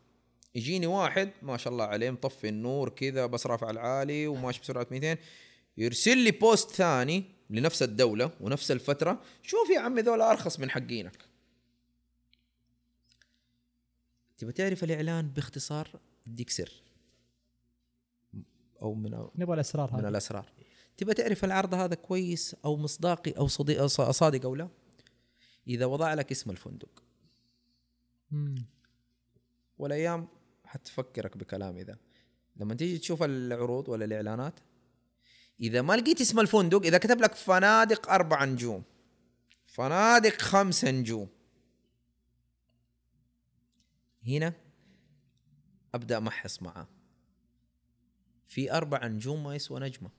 يجيني واحد ما شاء الله عليه مطفي النور كذا بس رافع العالي وماشي بسرعة 200 يرسل لي بوست ثاني لنفس الدولة ونفس الفترة شوف يا عمي ذولا أرخص من حقينك. تبغى تعرف الإعلان باختصار؟ أديك سر. أو من نبغى الأسرار من هذه. الأسرار. تبغى تعرف العرض هذا كويس أو مصداقي أو صديق صادق أو لا؟ إذا وضع لك اسم الفندق. مم. والأيام حتفكرك بكلامي ذا لما تيجي تشوف العروض ولا الإعلانات إذا ما لقيت اسم الفندق إذا كتب لك فنادق أربع نجوم فنادق خمس نجوم. هنا أبدأ أمحص معاه في أربع نجوم ما يسوى نجمة.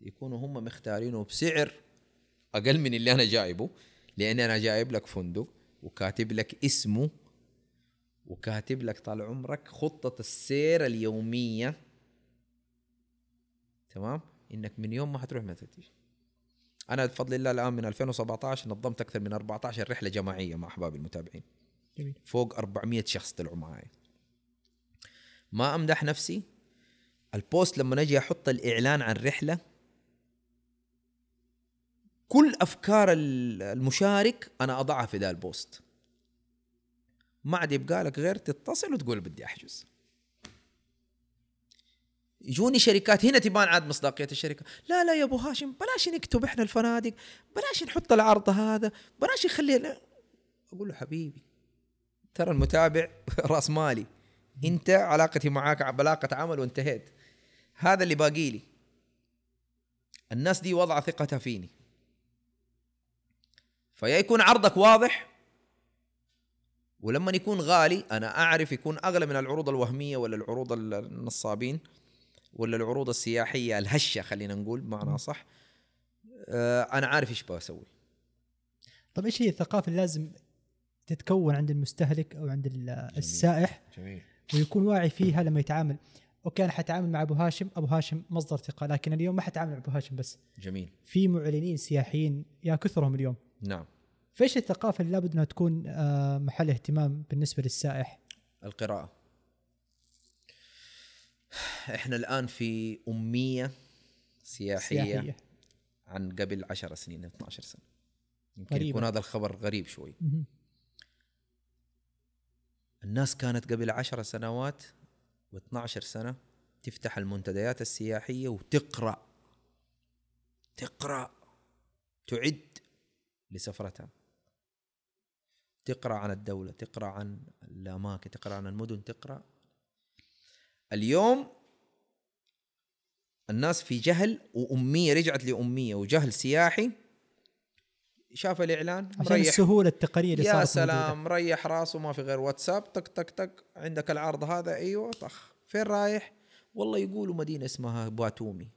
يكونوا هم مختارينه بسعر أقل من اللي أنا جايبه. لأني أنا جايب لك فندق وكاتب لك اسمه وكاتب لك طال عمرك خطة السير اليومية. تمام؟ إنك من يوم ما حتروح ما تجي أنا بفضل الله الآن من 2017 نظمت أكثر من 14 رحلة جماعية مع احبابي المتابعين. جميل. فوق 400 شخص طلعوا معي ما أمدح نفسي؟ ال post لما أجي أحط الإعلان عن رحلة كل أفكار ال- المشارك أنا أضعها في ذا ال post. ما عاد يبقى لك غير تتصل وتقول بدي أحجز. يجوني شركات هنا تبان عاد مصداقية الشركة. لا لا يا أبو هاشم بلاش نكتب إحنا الفنادق بلاش نحط العرض هذا بلاش نخلي أقول له حبيبي ترى المتابع رأس مالي. أنت علاقتي معاك علاقه عمل وانتهيت. هذا اللي باقي لي. الناس دي وضع ثقتها فيني. فيا يكون عرضك واضح ولما يكون غالي أنا أعرف يكون أغلى من العروض الوهمية ولا العروض النصابين ولا العروض السياحية الهشة خلينا نقول بمعنى صح آه، أنا عارف إيش بسوي. طيب إيش هي الثقافة اللي لازم تتكون عند المستهلك أو عند ال- السائح؟ جميل. ويكون واعي فيها لما يتعامل. أوكي أنا حتعامل مع أبو هاشم. أبو هاشم مصدر ثقة لكن اليوم ما حتعامل مع أبو هاشم بس. جميل. في معلنين سياحيين يا كثرهم اليوم. نعم. فايش الثقافة اللي لابد أنها تكون آه، محل اهتمام بالنسبة للسائح؟ القراءة. إحنا الآن في أمية سياحية, سياحية. عن قبل 10 سنين 12 سنة. يمكن غريبة. يكون هذا الخبر غريب شوي. الناس كانت قبل 10 سنوات و12 سنة تفتح المنتديات السياحية وتقرأ. تقرأ. تعد. لسفرتها. تقرأ عن الدولة تقرأ عن الأماكن تقرأ عن المدن تقرأ. اليوم الناس في جهل وأمية رجعت لأمية وجهل سياحي. شاف الإعلان عشان السهولة التقنية اللي يا سلام. مريح راسه ما في غير واتساب طق طق طق عندك العرض هذا أيوه طخ. فين رايح؟ والله يقولوا مدينة اسمها باتومي.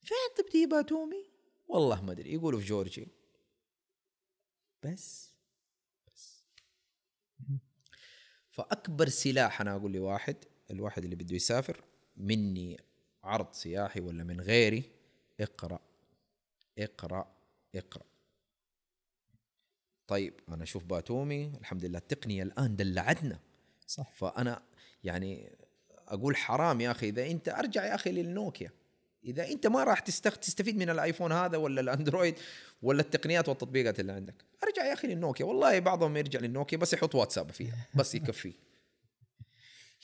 فين تبدي باتومي؟ والله ما أدري يقولوا في جورجيا. بس بس. فأكبر سلاح أنا أقول لواحد الواحد اللي بده يسافر مني عرض سياحي ولا من غيري اقرأ اقرأ اقرأ. طيب أنا أشوف باتومي الحمد لله التقنية الآن دلعتنا. صح. فأنا يعني أقول حرام يا أخي إذا أنت أرجع يا أخي للنوكيا. إذا أنت ما راح. تستفيد من الآيفون هذا ولا الأندرويد ولا التقنيات والتطبيقات اللي عندك. أرجع يا أخي للنوكيا. والله بعضهم يرجع للنوكيا بس يحط واتساب فيها بس يكفيه.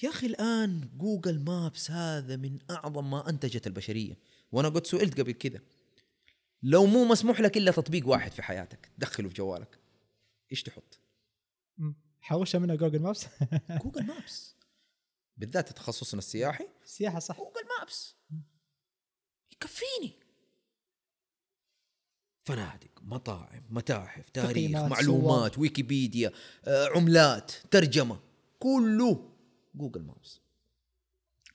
يا أخي الآن Google Maps هذا من أعظم ما أنتجت البشرية. وأنا قد سئلت قبل كذا. لو مو مسموح لك إلا تطبيق واحد في حياتك تدخله في جوالك. إيش تحط. حوشها منها Google Maps. Google Maps. بالذات تخصصنا السياحي. سياحة صح. جوجل مابس. يكفيني. فنادق مطاعم متاحف تاريخ معلومات ويكيبيديا آه، عملات ترجمة كله Google Maps.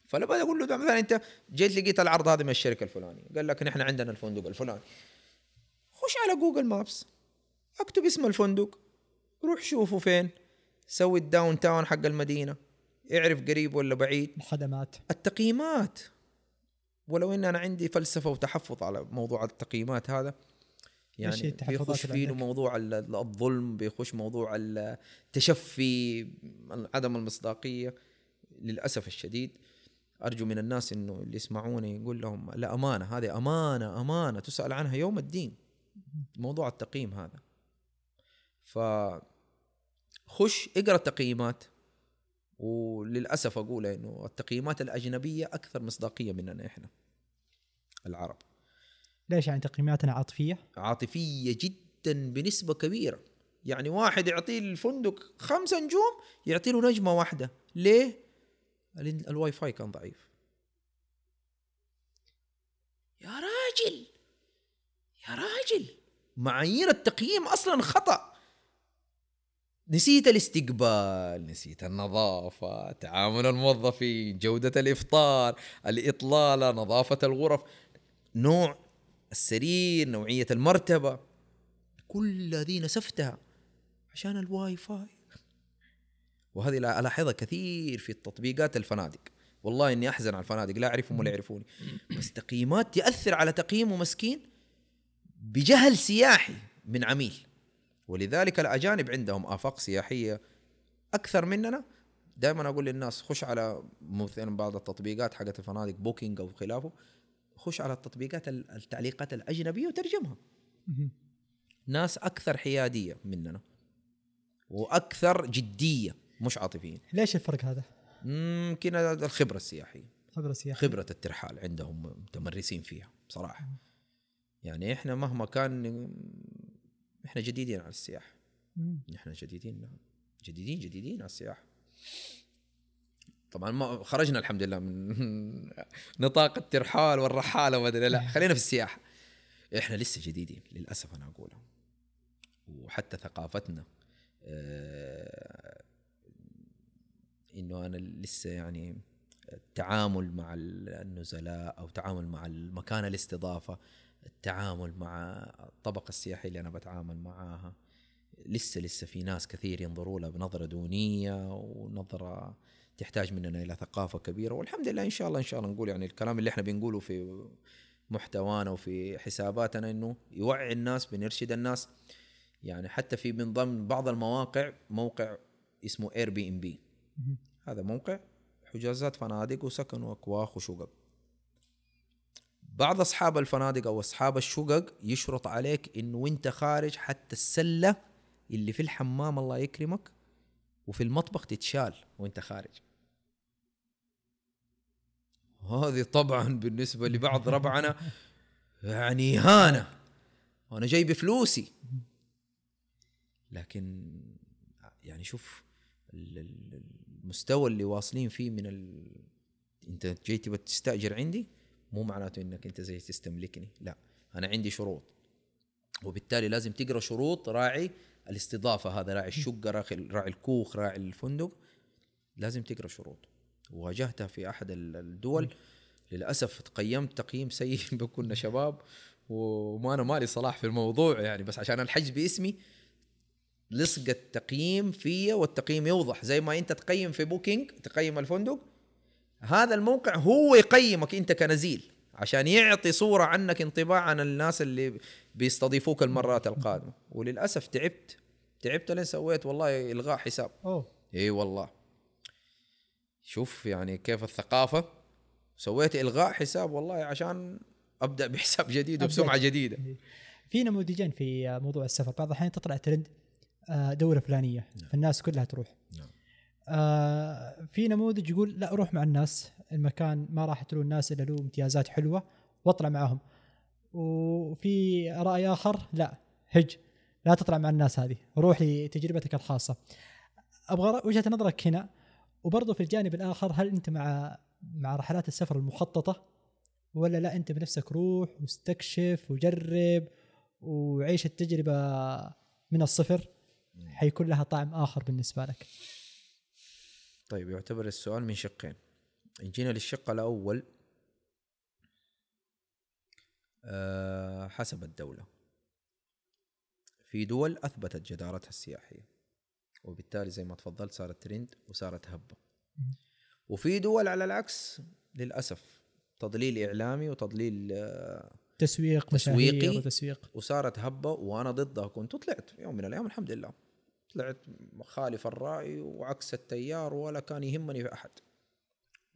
فلما أقول له مثلا أنت جيت لقيت العرض هذا من الشركة الفلانية. قال لك نحن عندنا الفندق الفلاني. خش على Google Maps اكتب اسم الفندق روح شوفه فين سوي ال downtown حق المدينة اعرف قريب ولا بعيد. الخدمات التقييمات. ولو إن أنا عندي فلسفة وتحفظ على موضوع التقييمات هذا يعني بيخش فيه؟ موضوع ال- ال- الظلم بيخش موضوع التشفي عدم المصداقية للأسف الشديد أرجو من الناس إنه اللي يسمعوني يقول لهم لا أمانة هذه أمانة أمانة تسأل عنها يوم الدين. موضوع التقييم هذا. ف خش اقرأ التقييمات وللأسف أقول إنه التقييمات الأجنبية أكثر مصداقية مننا إحنا. العرب. ليش يعني تقييماتنا عاطفية؟ عاطفية جدا بنسبة كبيرة. يعني واحد يعطيه الفندق خمسة نجوم يعطي له نجمة واحدة. ليه؟ ال- الواي فاي كان ضعيف. يا راجل! يا راجل! معايير التقييم أصلا خطأ. نسيت الاستقبال نسيت النظافة تعامل الموظفين جودة الإفطار الإطلالة نظافة الغرف. نوع السرير نوعية المرتبة كل هذه نسفتها عشان الواي فاي. وهذه لا- ألاحظها كثير في التطبيقات الفنادق. والله إني أحزن على الفنادق لا أعرفهم ولا يعرفوني. بس تقييمات تأثر على تقييمه مسكين بجهل سياحي من عميل. ولذلك الأجانب عندهم آفاق سياحية أكثر مننا. دائما أقول للناس خش على مثلا بعض التطبيقات حقت الفنادق بوكينج أو خلافه. خش على التطبيقات ال- التعليقات الأجنبية وترجمها. ناس أكثر حيادية مننا. وأكثر جدية مش عاطفيين. ليش الفرق هذا؟ يمكن الخبرة السياحية. خبره سياحيه خبرة الترحال عندهم متمرسين فيها بصراحة يعني إحنا مهما كان إحنا جديدين على السياحة مم. نحن جديدين جديدين جديدين على السياحة طبعا ما خرجنا الحمد لله من نطاق الترحال والرحالة وما لا. خلينا في السياحة. إحنا لسه جديدين للأسف أنا اقولها وحتى ثقافتنا آه إنه أنا لسه يعني التعامل مع النزلاء أو تعامل مع المكان الاستضافة التعامل مع الطبقة السياحية اللي أنا بتعامل معاها لسه لسه في ناس كثير ينظروا لها بنظرة دونية ونظرة تحتاج مننا إلى ثقافة كبيرة. والحمد لله إن شاء الله إن شاء الله نقول يعني الكلام اللي إحنا بنقوله في محتوانا وفي حساباتنا إنه يوعي الناس بنرشد الناس. يعني حتى في من ضمن بعض المواقع موقع اسمه Airbnb هذا موقع حجوزات فنادق وسكن وأكواخ وشقق. بعض أصحاب الفنادق أو أصحاب الشقق يشرط عليك إنه وإنت خارج حتى السلة اللي في الحمام الله يكرمك وفي المطبخ تتشال وانت خارج. هذه طبعا بالنسبة لبعض ربعنا يعني اهانه وأنا جاي بفلوسي. لكن يعني شوف المستوى اللي واصلين فيه من ال... أنت جاي تبغى تستأجر عندي مو معناته إنك أنت زي تستملكني لا. أنا عندي شروط. وبالتالي لازم تقرأ شروط راعي الاستضافة هذا راعي الشقة راعي الكوخ راعي الفندق لازم تقرأ شروط واجهتها في أحد الدول. للأسف تقيمت تقييم سيء كنا شباب وما أنا مالي صلاح في الموضوع يعني بس عشان الحج باسمي لصق التقييم فيا والتقييم يوضح. زي ما أنت تقيم في بوكينج تقيم الفندق هذا الموقع هو يقيمك أنت كنزيل. عشان يعطي صورة عنك انطباع عن الناس اللي بيستضيفوك المرات القادمة. وللأسف تعبت. تعبت لين سويت والله إلغاء حساب. أوه. إي والله. شوف يعني كيف الثقافة. سويت إلغاء حساب والله عشان أبدأ بحساب جديد وبسمعة جديدة. في نموذجين في موضوع السفر. بعض الأحيان تطلع ترند آه، دولة فلانية. نعم. فالناس كلها تروح. نعم. آه في نموذج يقول لا روح مع الناس. المكان ما راح له الناس إلا له امتيازات حلوة واطلع معاهم وفي رأي آخر لا هج لا تطلع مع الناس هذه روح لتجربتك الخاصة. أبغى وجهة نظرك هنا وبرضه في الجانب الآخر هل أنت مع مع رحلات السفر المخططة؟ ولا لا أنت بنفسك روح واستكشف وجرب وعيش التجربة من الصفر؟ حيكون لها طعم آخر بالنسبة لك. طيب يعتبر السؤال من شقين. جينا للشق الأول أه حسب الدولة. في دول أثبتت جدارتها السياحية وبالتالي زي ما تفضلت صارت ترند وصارت هبة. وفي دول على العكس للأسف تضليل إعلامي وتضليل آه، تسويق تسويقي وتسويق. وصارت هبة وأنا ضدها كنت وطلعت يوم من الأيام الحمد لله. طلعت خالف الرأي وعكس التيار ولا كان يهمني في أحد.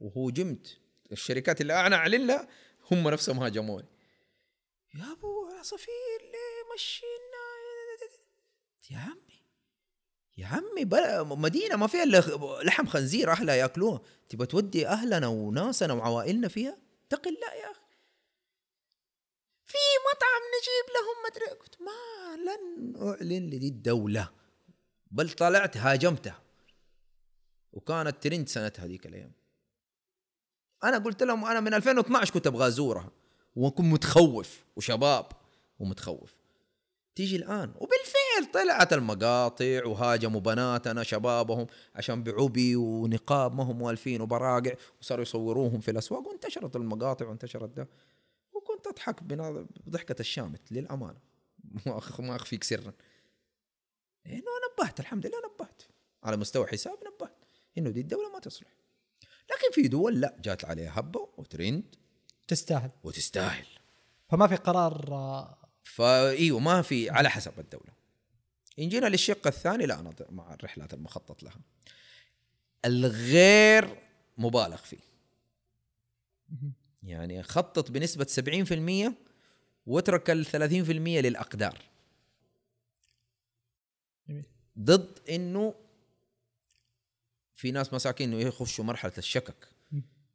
وهوجمت الشركات اللي أنا اعلن لها هم نفسهم هاجموني. يا أبو عصافير ليه مشينا؟ يا عمي يا عمي مدينة ما فيها إلا لحم خنزير أهلها يأكلوها. تبغى تودي أهلنا وناسنا وعوائلنا فيها؟ اتق الله يا أخي. في مطعم نجيب لهم مدري قلت ما لن أعلن لدي الدولة بل طلعت هاجمتها. وكانت ترند سنتها هذيك الأيام. أنا قلت لهم أنا من 2012 كنت أبغى ازورها واكون متخوف وشباب ومتخوف. تيجي الآن وبالفعل طلعت المقاطع وهاجموا بناتنا شبابهم عشان بعبي ونقاب ما هم والفين وبراقع وصاروا يصوروهم في الأسواق وانتشرت المقاطع وانتشرت ده. وكنت أضحك بضحكة الشامت للأمانة. ما أخفيك سرا. إنه نبهت الحمد لله نبهت. على مستوى حساب نبهت. إنه دي الدولة ما تصلح. لكن في دول لا جات عليها هبة وترند. تستاهل. وتستاهل. فما في قرار فايوه ما في على حسب الدولة. ان جينا للشق الثاني لا أنا مع الرحلات المخطط لها. الغير مبالغ فيه. يعني خطط بنسبة 70% واترك ال 30% للأقدار. ضد إنه في ناس مساكين يخشوا مرحلة الشكك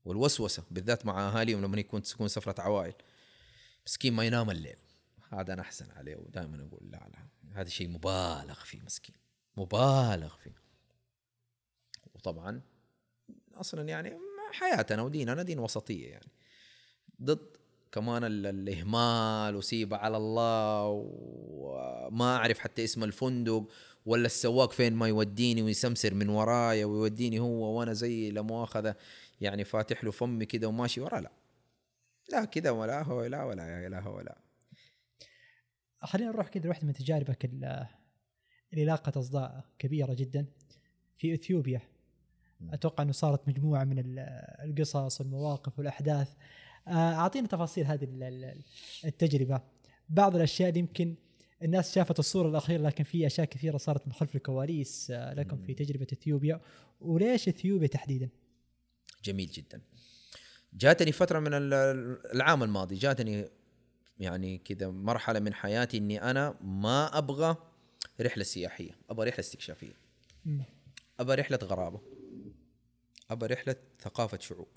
والوسوسة بالذات مع أهاليهم لما يكون تكون سفرة عوائل. مسكين ما ينام الليل. هذا أنا أحسن عليه ودائما أقول لا لا. هذا شيء مبالغ فيه مسكين. مبالغ فيه. وطبعا أصلا يعني حياتنا وديننا دين وسطية يعني. ضد كمان ال- الإهمال وسيبه على الله وما أعرف حتى اسم الفندق ولا السواق فين ما يوديني ويسمسر من ورايا ويوديني هو وأنا زي لا مؤاخذة يعني فاتح له فمي كده وماشي ورا لا. لا كذا ولا هو لا ولا لا هو لا. خلينا نروح كذا واحدة من تجاربك ال- اللي لاقت أصداء كبيرة جدا في إثيوبيا. أتوقع إنه صارت مجموعة من ال- القصص والمواقف والأحداث. آه، أعطينا تفاصيل هذه ال- ال- التجربة. بعض الأشياء اللي يمكن الناس شافت الصورة الأخيرة لكن في أشياء كثيرة صارت من خلف الكواليس آه، لكم في تجربة إثيوبيا. وليش إثيوبيا تحديدا؟ جميل جدا. جاتني فترة من ال- العام الماضي جاتني يعني كذا مرحلة من حياتي إني أنا ما أبغى رحلة سياحية أبغى رحلة استكشافية. مم. أبغى رحلة غرابة. أبغى رحلة ثقافة شعوب.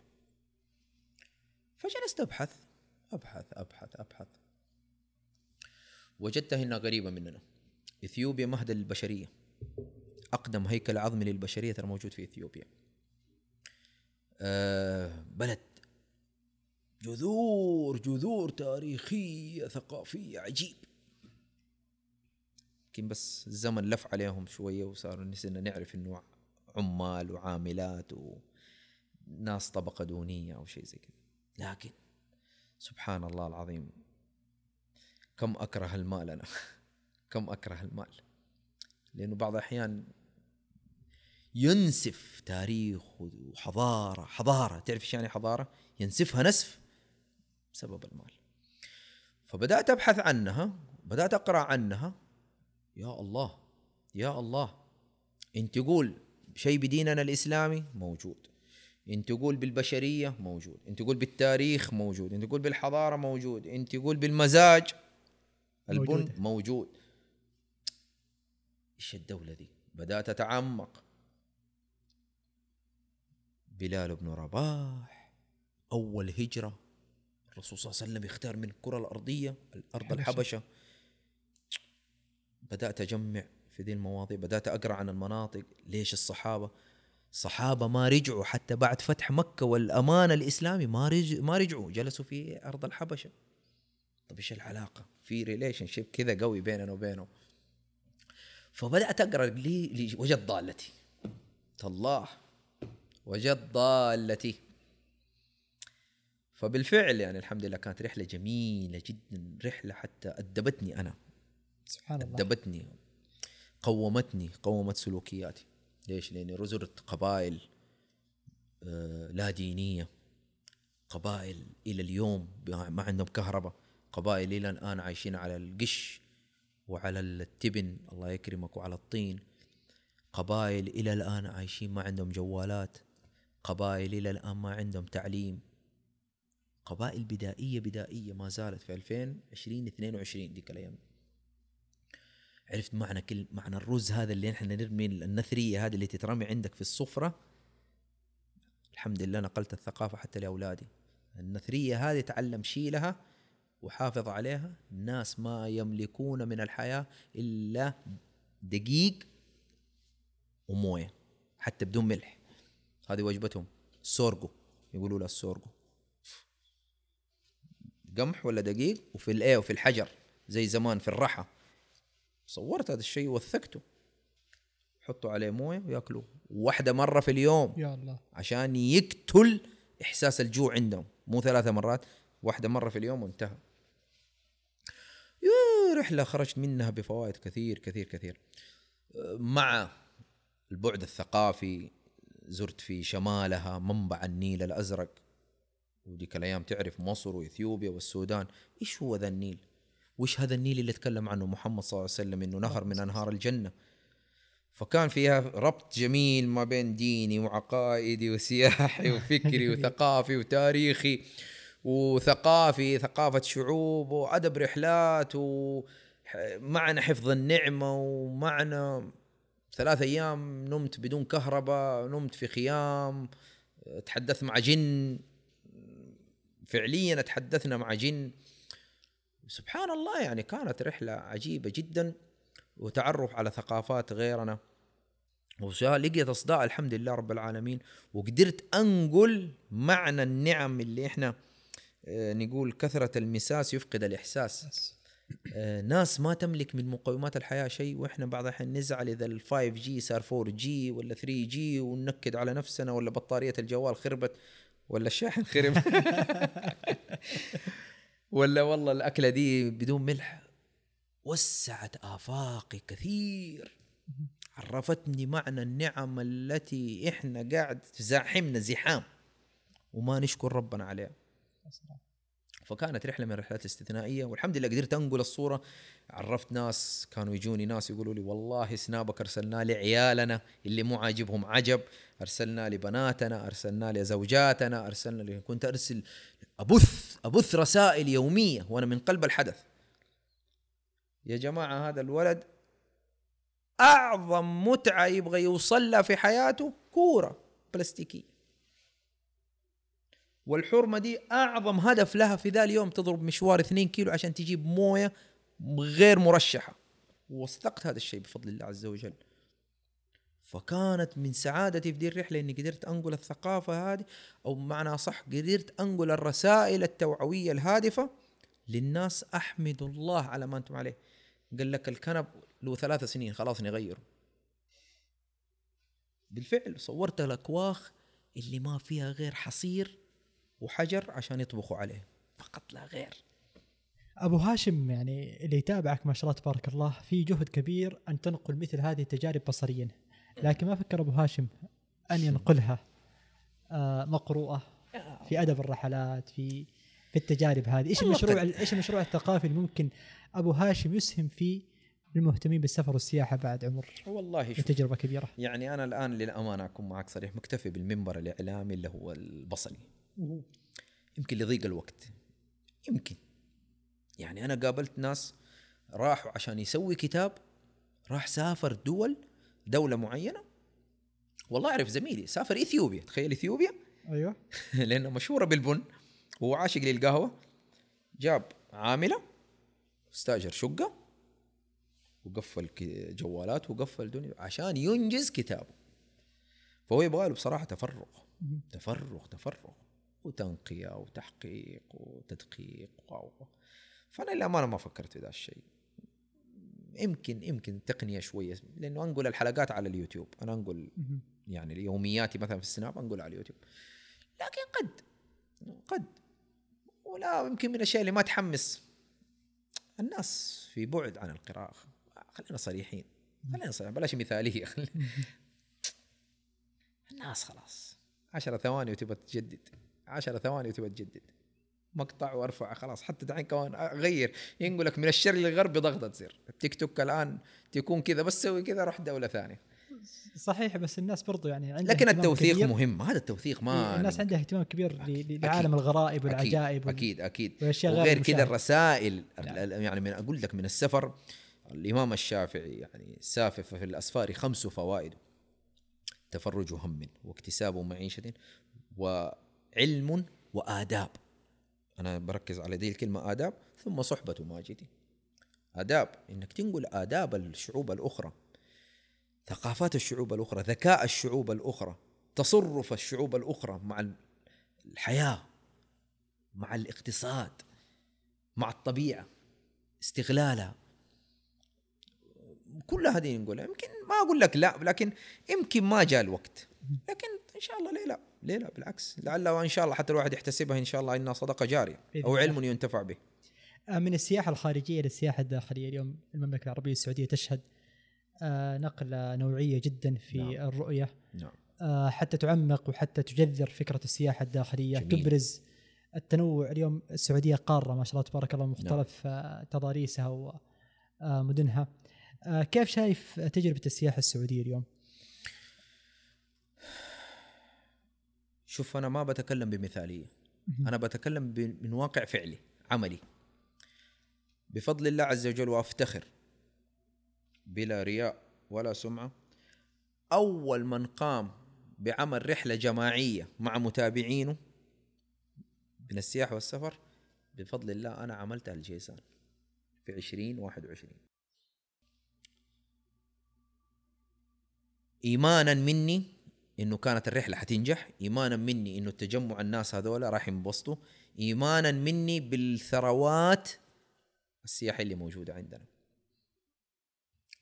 فجلست أبحث أبحث أبحث أبحث. وجدتها انها قريبة مننا. إثيوبيا مهد للبشرية. أقدم هيكل عظمي للبشرية ترى موجود في إثيوبيا. آه، بلد جذور جذور تاريخية ثقافية عجيب. يمكن بس الزمن لف عليهم شوية وصاروا نسينا نعرف إنه عمال وعاملات وناس طبقة دونية أو شيء زي كذا. لكن سبحان الله العظيم كم أكره المال أنا؟ كم أكره المال؟ لأنه بعض الأحيان ينسف تاريخ وحضارة حضارة تعرف إيش يعني حضارة؟ ينسفها نسف بسبب المال. فبدأت أبحث عنها بدأت أقرأ عنها. يا الله يا الله. إن تقول شيء بديننا الإسلامي موجود. إن تقول بالبشرية موجود. إن تقول بالتاريخ موجود. إن تقول بالحضارة موجود. إن تقول بالمزاج البن موجودة. موجود. إيش الدولة دي بدأت أتعمق بلال بن رباح. أول هجرة. الرسول صلى الله عليه وسلم يختار من الكرة الأرضية الأرض الحبشة. الحبشة. بدأت أجمع في ذي المواضيع. بدأت أقرأ عن المناطق. ليش الصحابة؟ الصحابة ما رجعوا حتى بعد فتح مكة والأمان الإسلامي ما رج ما رجعوا. جلسوا في أرض الحبشة. طب إيش العلاقة؟ في relationship كذا قوي بيننا وبينه. فبدأت أقرأ لي وجدت ضالتي. الله وجدت ضالتي. فبالفعل يعني الحمد لله كانت رحلة جميلة جدا رحلة حتى أدبتني أنا. سبحان الله. أدبتني قومتني قومت سلوكياتي. ليش؟ لأني زرت قبائل آه، لا دينية قبائل إلى اليوم ما عندهم كهرباء قبائل إلى الآن عايشين على القش وعلى التبن الله يكرمك وعلى الطين. قبائل إلى الآن عايشين ما عندهم جوالات. قبائل إلى الآن ما عندهم تعليم. قبائل بدائية بدائية ما زالت في 2020 22 ديك الأيام. عرفت معنى كل معنى الرز هذا اللي نحن نرمي النثرية هذه اللي تترمي عندك في السفرة الحمد لله نقلت الثقافة حتى لأولادي. النثرية هذه تعلم شيلها وحافظ عليها. الناس ما يملكون من الحياة إلا دقيق وموية حتى بدون ملح. هذه وجبتهم. سورجو يقولوا له السورجو قمح ولا دقيق؟ وفي الإيه؟ وفي الحجر. زي زمان في الرحى. صورت هذا الشيء ووثقته. حطوا عليه موية وياكلوا واحدة مرة في اليوم. يا الله. عشان يقتل إحساس الجوع عندهم. مو ثلاثة مرات. واحدة مرة في اليوم وانتهى. يا رحلة خرجت منها بفوائد كثير كثير كثير. مع البعد الثقافي زرت في شمالها منبع النيل الأزرق. وديك الأيام تعرف مصر وإثيوبيا والسودان. إيش هو ذا النيل؟ وإيش هذا النيل اللي تكلم عنه محمد صلى الله عليه وسلم إنه نهر من أنهار الجنة؟ فكان فيها ربط جميل ما بين ديني وعقائدي وسياحي وفكري وثقافي وتاريخي. وثقافي ثقافة شعوب وأدب رحلات ومعنى حفظ النعمة ومعنى ثلاث أيام نمت بدون كهرباء نمت في خيام تحدثت مع جن. فعليا تحدثنا مع جن. سبحان الله يعني كانت رحلة عجيبة جدا وتعرف على ثقافات غيرنا. ولقيت اصداء الحمد لله رب العالمين وقدرت أنقل معنى النعم اللي إحنا نقول كثرة المساس يفقد الإحساس. آه، ناس ما تملك من مقومات الحياة شيء وإحنا بعض الأحيان نزعل إذا ال 5G صار 4G ولا 3G وننكد على نفسنا ولا بطارية الجوال خربت ولا الشاحن خرب ولا والله الأكلة دي بدون ملح. وسعت آفاقي كثير. عرفتني معنى النعم التي إحنا قاعد تزاحمنا زحام. وما نشكر ربنا عليها. فكانت رحلة من الرحلات الاستثنائية والحمد لله قدرت أنقل الصورة. عرفت ناس كانوا يجوني ناس يقولوا لي والله سنابك أرسلنا لعيالنا اللي مو عاجبهم عجب أرسلنا لبناتنا أرسلنا لزوجاتنا أرسلنا لي كنت أرسل أبث أبث رسائل يومية وأنا من قلب الحدث. يا جماعة هذا الولد أعظم متعة يبغى يوصل لها في حياته كورة بلاستيكية. والحرمة دي أعظم هدف لها في ذا اليوم تضرب مشوار 2 كيلو عشان تجيب موية غير مرشحة. ووثقت هذا الشيء بفضل الله عز وجل. فكانت من سعادتي في دي الرحلة إني قدرت أنقل الثقافة هذه أو بمعنى صح قدرت أنقل الرسائل التوعوية الهادفة للناس أحمد الله على ما أنتم عليه. قال لك الكنب له ثلاث سنين خلاص نغيره. بالفعل صورت الاكواخ اللي ما فيها غير حصير وحجر عشان يطبخوا عليه. فقط لا غير. أبو هاشم يعني اللي يتابعك ما شاء الله تبارك الله في جهد كبير أن تنقل مثل هذه التجارب بصريا. لكن ما فكر أبو هاشم أن ينقلها آه، مقروءة في أدب الرحلات في في التجارب هذه؟ إيش المشروع إيش المشروع الثقافي اللي ممكن أبو هاشم يسهم فيه للمهتمين بالسفر والسياحة بعد عمر؟ والله شوف وتجربه كبيرة. يعني أنا الآن للأمانة أكون معك صريح مكتفي بالمنبر الإعلامي اللي هو البصري. يمكن لضيق الوقت. يمكن. يعني أنا قابلت ناس راحوا عشان يسوي كتاب راح سافر دول دولة معينة. والله أعرف زميلي سافر إثيوبيا. تخيل إثيوبيا؟ أيوه. لأنه مشهورة بالبن. وهو عاشق للقهوة. جاب عاملة استاجر شقة وقفل جوالات وقفل دنيا عشان ينجز كتابه. فهو يبغى له بصراحة تفرغ. تفرغ تفرغ. وتنقية وتحقيق وتدقيق و- فأنا للأمانة ما فكرت في ذا الشيء. يمكن يمكن التقنية شوية لأنه أنقل الحلقات على اليوتيوب. أنا أنقل يعني يومياتي مثلا في السناب أنقل على اليوتيوب. لكن قد قد. ولا يمكن من الأشياء اللي ما تحمس الناس في بعد عن القراءة. خلينا صريحين. خلينا صريحين. بلاش مثالية. خلي- الناس خلاص. عشرة ثواني وتبغى تجدد. عشرة ثواني وتبغى تجدد. مقطع وارفع خلاص. حتى دحين كمان اغير. ينقلك من الشرق للغرب بضغطة زر التيك توك الآن تكون كذا بس سوي كذا روح دولة ثانية. صحيح بس الناس برضو يعني عندها لكن التوثيق كبير. مهم. هذا التوثيق ما الناس عندها اهتمام كبير ل- لعالم الغرائب والعجائب وال- أكيد أكيد. غير وغير كذا. الرسائل نعم. يعني من أقول لك من السفر الإمام الشافعي يعني سافف في الأسفار خمس فوائد. تفرج هم واكتساب معيشة وعلم وآداب. أنا بركز على دي الكلمة آداب ثم صحبة ماجدي آداب إنك تنقل آداب الشعوب الأخرى. ثقافات الشعوب الأخرى ذكاء الشعوب الأخرى تصرف الشعوب الأخرى مع الحياة مع الاقتصاد مع الطبيعة استغلالها كل هذه نقولها. يمكن ما أقول لك لا لكن يمكن ما جاء الوقت. لكن إن شاء الله ليه لا ليه لا بالعكس لعل وإن شاء الله حتى الواحد يحتسبها إن شاء الله جارية بإذن أو الله. علم ينتفع به آه، من السياحة الخارجية للسياحه الداخلية اليوم المملكة العربية السعودية تشهد آه، نقلة نوعية جدا في نعم. الرؤية نعم آه، حتى تعمق وحتى تجذر فكرة السياحة الداخلية جميل. تبرز التنوع اليوم السعودية قارة ما شاء الله تبارك الله نعم. مختلف آه، تضاريسها ومدنها كيف شايف تجربة السياحة السعودية اليوم؟ شوف أنا ما بتكلم بمثالية. أنا بتكلم من واقع فعلي عملي. بفضل الله عز وجل وأفتخر بلا رياء ولا سمعة. أول من قام بعمل رحلة جماعية مع متابعينه من السياحة والسفر بفضل الله أنا عملتها الجيزان في عشرين واحد وعشرين. ايمانا مني إنه كانت الرحلة حتنجح إيمانا مني إنه التجمع الناس هذول راح ينبسطوا إيمانا مني بالثروات السياحية اللي موجودة عندنا.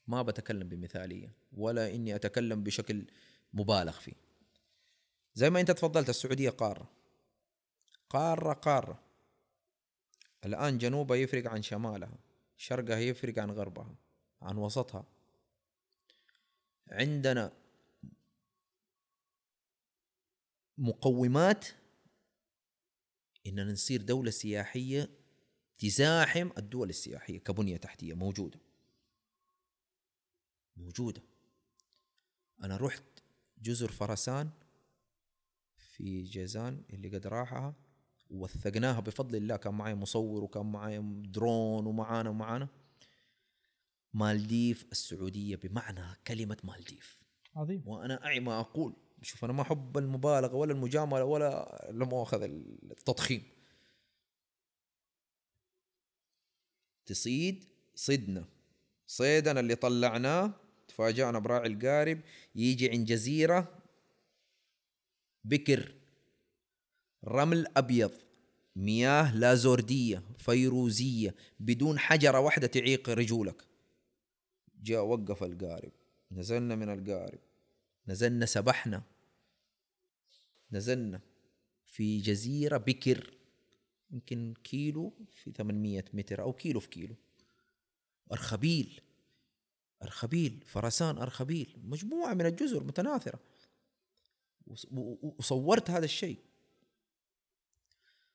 ما بتكلم بمثالية ولا إني أتكلم بشكل مبالغ فيه. زي ما أنت تفضلت السعودية قارة. قارة قارة. الآن جنوبها يفرق عن شمالها شرقها يفرق عن غربها عن وسطها. عندنا مقومات إننا نصير دولة سياحية تزاحم الدول السياحية كبنية تحتية موجودة. موجودة. أنا رحت جزر فرسان في جيزان اللي قد راحها ووثقناها بفضل الله. كان معي مصور وكان معي درون ومعانا ومعانا. مالديف السعودية بمعنى كلمة مالديف. عظيم. وأنا أعي ما أقول شوف أنا ما أحب المبالغة ولا المجاملة ولا المؤاخذة التضخيم. تصيد صدنا. صيدنا اللي طلعناه تفاجأنا براعي القارب يجي عند جزيرة بكر. رمل أبيض مياه لازوردية فيروزية بدون حجرة واحدة تعيق رجولك. جاء وقف القارب. نزلنا من القارب. نزلنا سبحنا. نزلنا في جزيرة بكر يمكن كيلو في 800 متر أو كيلو في كيلو. أرخبيل أرخبيل فرسان أرخبيل مجموعة من الجزر متناثرة. وصورت هذا الشيء.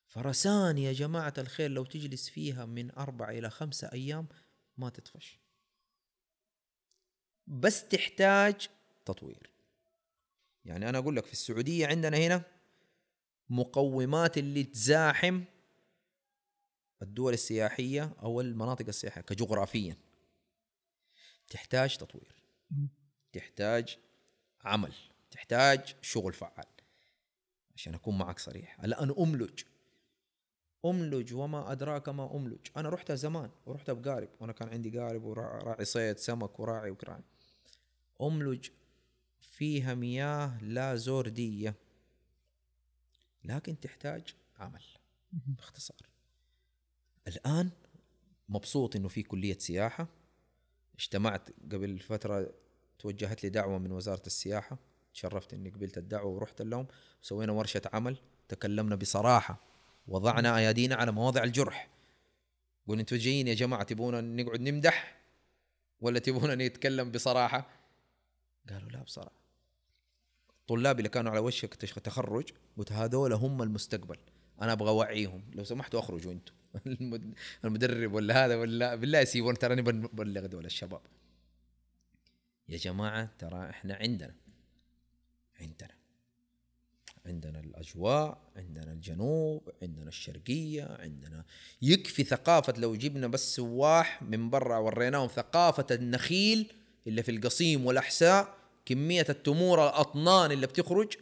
فرسان يا جماعة الخير لو تجلس فيها من أربع إلى خمسة أيام ما تطفش. بس تحتاج تطوير. يعني أنا أقول لك في السعودية عندنا هنا مقومات اللي تزاحم الدول السياحية أو المناطق السياحية كجغرافيا. تحتاج تطوير. تحتاج عمل. تحتاج شغل فعال. عشان أكون معك صريح. الآن أملج. أملج وما أدراك ما أملج. أنا رحت زمان ورحت بقارب. وأنا كان عندي قارب وراعي صيد سمك وراعي وكراعي أملج فيها مياه لا زوردية. لكن تحتاج عمل باختصار. الآن مبسوط إنه في كلية سياحة. اجتمعت قبل فترة توجهت لي دعوة من وزارة السياحة. تشرفت إني قبلت الدعوة ورحت لهم وسوينا ورشة عمل. تكلمنا بصراحة. وضعنا أيادينا على مواضع الجرح. قلنا أنتوا جايين يا جماعة تبونا نقعد نمدح؟ ولا تبونا نتكلم بصراحة؟ قالوا لا بصراحة. الطلاب اللي كانوا على وشك تخرج قلت هذول هم المستقبل. أنا أبغى اوعيهم لو سمحتوا أخرجوا أنتم. المدرب ولا هذا ولا بالله سيبون تراني ببلغ دول الشباب. يا جماعة ترى إحنا عندنا عندنا. عندنا الأجواء عندنا الجنوب عندنا الشرقية عندنا يكفي ثقافة لو جبنا بس سواح من برا وريناهم ثقافة النخيل اللي في القصيم والأحساء كمية التمور الأطنان اللي بتخرج.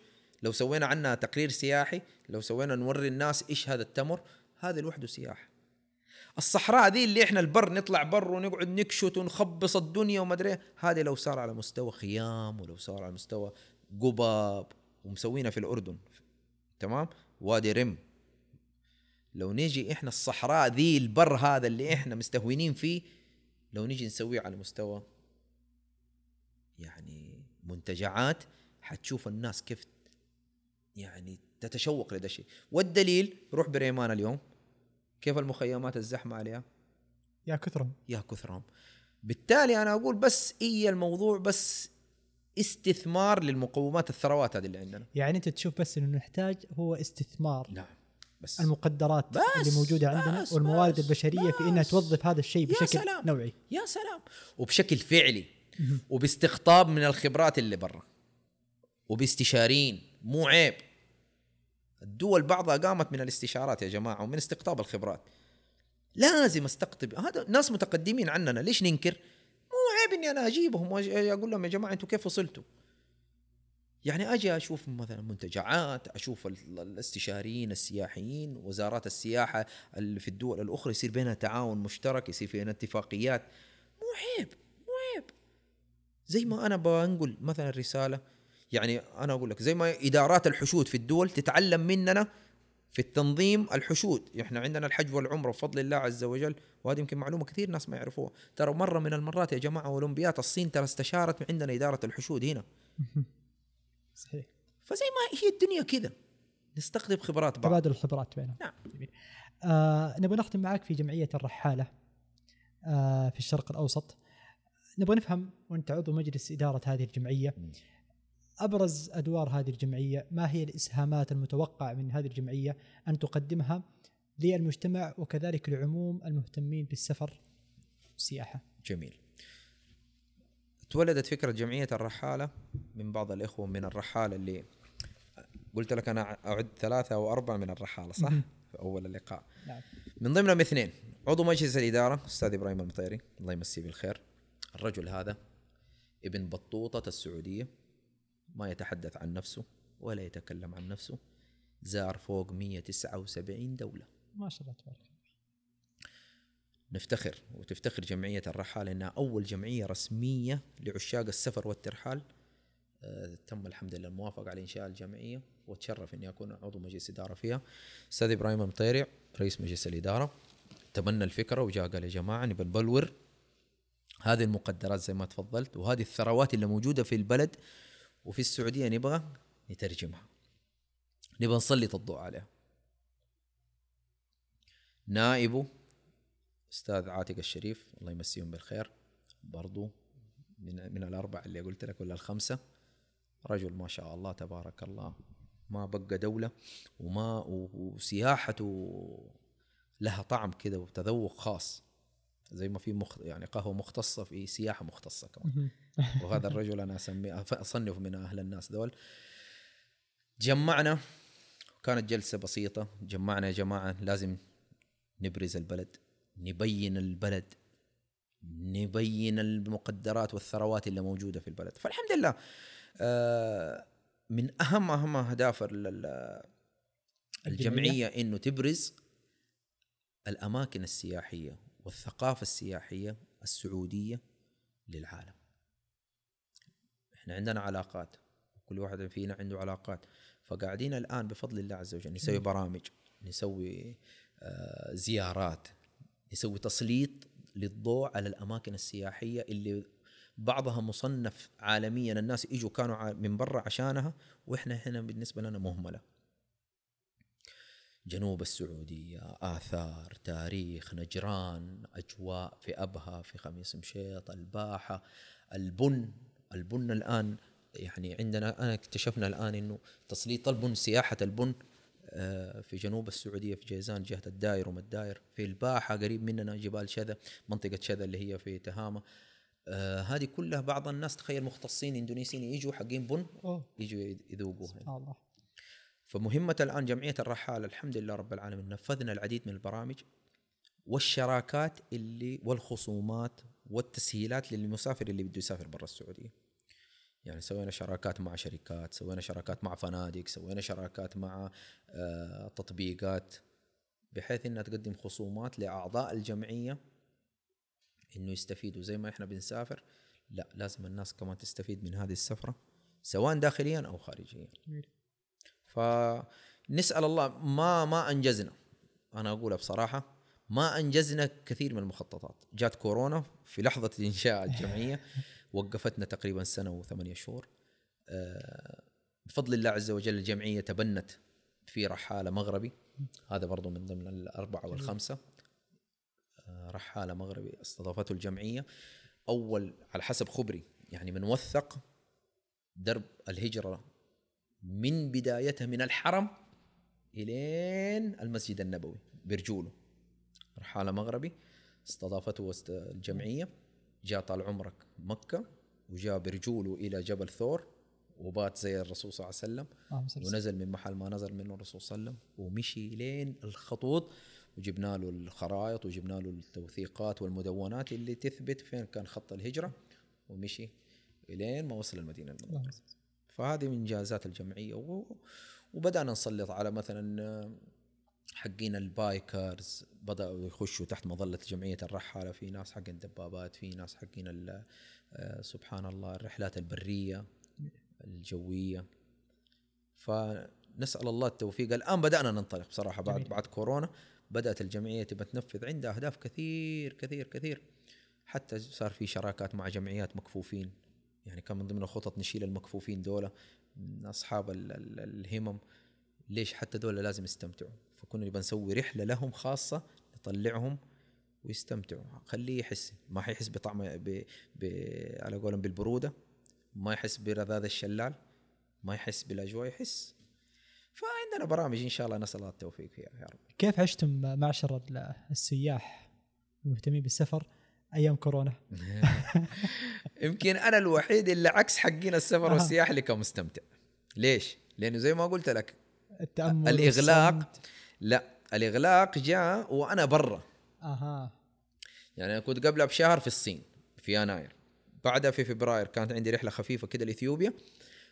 لو سوينا عنها تقرير سياحي لو سوينا نوري الناس إيش هذا التمر هذا لوحده سياحة الصحراء دي اللي إحنا البر نطلع بر ونقعد نكشت ونخبص الدنيا وما أدري هذه لو صار على مستوى خيام ولو صار على مستوى قباب ومسوينا في الأردن. تمام؟ وادي رم. لو نيجي إحنا الصحراء ذي البر هذا اللي إحنا مستهونين فيه لو نيجي نسويه على مستوى يعني منتجعات حتشوف الناس كيف يعني تتشوق لهذا الشيء. والدليل روح بريمان اليوم. كيف المخيمات الزحمة عليها؟ يا كثرهم. يا كثرهم. بالتالي أنا أقول بس اي الموضوع بس استثمار للمقومات الثروات هذه اللي عندنا. يعني أنت تشوف بس إنه نحتاج هو استثمار نعم. بس المقدرات بس اللي موجودة عندنا بس والموارد بس البشرية في إنها بس. توظف هذا الشيء يا بشكل سلام. نوعي. يا سلام. وبشكل فعلي وباستقطاب من الخبرات اللي برا. وباستشارين. مو عيب. الدول بعضها قامت من الاستشارات يا جماعة ومن استقطاب الخبرات. لازم استقطب. هذا ناس متقدمين عننا. ليش ننكر؟ مو عيب إني أنا أجيبهم واقول لهم يا جماعة أنتم كيف وصلتوا؟ يعني أجي أشوف مثلا منتجعات أشوف ال- الاستشاريين السياحيين وزارات السياحة اللي في الدول الأخرى يصير بينها تعاون مشترك يصير بينها اتفاقيات. مو عيب. زي ما أنا بنقل مثلا رسالة يعني أنا أقول لك زي ما إدارات الحشود في الدول تتعلم مننا في التنظيم الحشود. إحنا عندنا الحج والعمرة بفضل الله عز وجل وهذه يمكن معلومة كثير ناس ما يعرفوها. ترى مرة من المرات يا جماعة أولمبيات الصين ترى استشارت من عندنا إدارة الحشود هنا. صحيح. فزي ما هي الدنيا كذا. نستقطب خبرات بعض. تبادل الخبرات بينهم. نعم. جميل. آه نبغى نختم معك في جمعية الرحالة آه في الشرق الأوسط. نبغى نفهم وانت عضو مجلس إدارة هذه الجمعية. أبرز أدوار هذه الجمعية ما هي الإسهامات المتوقع من هذه الجمعية أن تقدمها للمجتمع وكذلك لعموم المهتمين بالسفر؟ والسياحه جميل. تولدت فكرة جمعية الرحالة من بعض الإخوة من الرحالة اللي قلت لك أنا أعد ثلاثة أو أربعة من الرحالة صح؟ في أول اللقاء. نعم. من ضمنهم اثنين عضو مجلس الإدارة أستاذ إبراهيم المطيري. الله يمسيه بالخير. الرجل هذا ابن بطوطة السعودية ما يتحدث عن نفسه ولا يتكلم عن نفسه زار فوق 179 دولة. ما شاء الله تبارك الله. نفتخر وتفتخر جمعية الرحالة إنها أول جمعية رسمية لعشاق السفر والترحال. آه، تم الحمد لله الموافقة على إنشاء الجمعية وتشرف إني أكون عضو مجلس إدارة فيها. أستاذ إبراهيم المطيري رئيس مجلس الإدارة. تبنى الفكرة وجاء قال يا جماعة نبى نبلور هذه المقدرات زي ما تفضلت وهذه الثروات اللي موجودة في البلد وفي السعودية نبغى نترجمها. نبغى نسلط الضوء عليها. نائبه أستاذ عاتق الشريف الله يمسيهم بالخير برضو من من الاربعه اللي قلت لك ولا الخمسة. رجل ما شاء الله تبارك الله. ما بقى دولة وما وسياحته لها طعم كذا وتذوق خاص. زي ما في مخ يعني قهوة مختصة في سياحة مختصة كمان. وهذا الرجل أنا أسميه اصنفه من أهل الناس دول. جمعنا كانت جلسة بسيطة. جمعنا يا جماعة لازم نبرز البلد نبين البلد نبين المقدرات والثروات اللي موجودة في البلد. فالحمد لله آه، من أهم أهم أهداف ال- ال- الجمعية إنه تبرز الأماكن السياحية. والثقافة السياحية السعودية للعالم. إحنا عندنا علاقات كل واحد فينا عنده علاقات. فقاعدين الآن بفضل الله عز وجل نسوي برامج نسوي آه، زيارات نسوي تسليط للضوء على الأماكن السياحية اللي بعضها مصنف عالميا. الناس يجوا كانوا من برا عشانها وإحنا هنا بالنسبة لنا مهملة. جنوب السعودية آثار تاريخ نجران أجواء في أبها في خميس مشيط الباحة البن. البن الآن يعني عندنا أنا اكتشفنا الآن إنه تسليط البن سياحة البن آه، في جنوب السعودية في جيزان جهة الداير وما الداير في الباحة قريب مننا جبال شذا منطقة شذا اللي هي في تهامة. آه هذه كلها بعض الناس تخيل مختصين إندونيسيين يجوا حقين بن؟ يجوا يذوقوها. سبحان الله. فمهمة الآن جمعية الرحالة الحمد لله رب العالمين نفذنا العديد من البرامج والشراكات اللي والخصومات والتسهيلات للمسافر اللي بده يسافر برا السعودية. يعني سوينا شراكات مع شركات سوينا شراكات مع فنادق سوينا شراكات مع آه، تطبيقات بحيث إنها تقدم خصومات لأعضاء الجمعية إنه يستفيدوا. زي ما إحنا بنسافر لا لازم الناس كمان تستفيد من هذه السفرة سواء داخليا أو خارجيا. فنسأل الله ما ما أنجزنا. أنا اقولها بصراحة ما أنجزنا كثير من المخططات. جات كورونا في لحظة انشاء الجمعية وقفتنا تقريبا سنة وثمانية شهور. آه، بفضل الله عز وجل الجمعية تبنت في رحالة مغربي. هذا برضو من ضمن الأربعة والخمسة. آه، رحالة مغربي استضافته الجمعية. أول على حسب خبري يعني من وثق درب الهجرة من بدايتها من الحرم إلين المسجد النبوي برجوله رحاله مغربي استضافته وست- الجمعية جاء طال عمرك مكة وجاء برجوله إلى جبل ثور وبات زي الرسول صلى الله عليه وسلم. ونزل من محل ما نزل منه الرسول صلى الله عليه وسلم ومشي لين الخطوط وجبنا له الخرائط وجبنا له التوثيقات والمدونات اللي تثبت فين كان خط الهجرة ومشي إلين ما وصل المدينة المنوره. فهذه من انجازات الجمعية. وبدأنا نسلط على مثلا آه، حقين البايكرز بدأوا يخشوا تحت مظلة جمعية الرحالة. في ناس حقين دبابات في ناس حقين آه، سبحان الله الرحلات البرية الجوية. فنسأل الله التوفيق. الآن بدأنا ننطلق بصراحة بعد جميل. بعد كورونا. بدأت الجمعية تبى تنفذ. عندها أهداف كثير كثير كثير. حتى صار في شراكات مع جمعيات مكفوفين. يعني كان من ضمن الخطط نشيل المكفوفين دولة من ال- الهمم. ليش حتى دولة لازم يستمتعوا؟ فكنا نبى نسوي رحلة لهم خاصة نطلعهم ويستمتعوا. خليه يحس ما حيحس بطعم ب... ب... على قولهم بالبرودة ما يحس برذاذ الشلال ما يحس بالأجواء يحس. فعندنا برامج إن شاء الله نسأل الله التوفيق فيها يا رب. كيف عشتم معشر ال- السياح المهتمين بالسفر؟ أيام كورونا؟ يمكن أنا الوحيد اللي عكس حقين السفر. والسياحه اللي كان مستمتع ليش لأنه زي ما قلت لك التأمل الإغلاق. والصمت. لا الإغلاق جاء وأنا برا أها يعني أنا كنت قبلها بشهر في الصين في يناير بعدها في فبراير كانت عندي رحلة خفيفة كده لإثيوبيا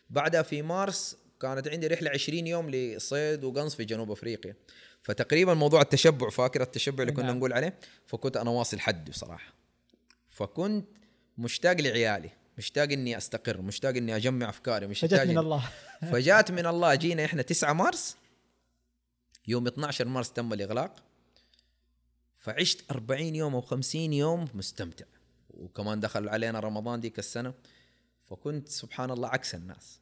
بعدها في مارس كانت عندي رحلة 20 يوم لصيد وقنص في جنوب أفريقيا فتقريبا موضوع التشبع فاكر التشبع اللي كنا نعم. نقول عليه فكنت أنا واصل حده صراحة فكنت مشتاق لعيالي مشتاق إني أستقر مشتاق إني أجمع أفكاري مشتاق فجت من الله. فجات من الله جينا إحنا 9 مارس. يوم 12 مارس تم الإغلاق. فعشت 40 يوم أو 50 يوم مستمتع. وكمان دخل علينا رمضان ديك السنة. فكنت سبحان الله عكس الناس.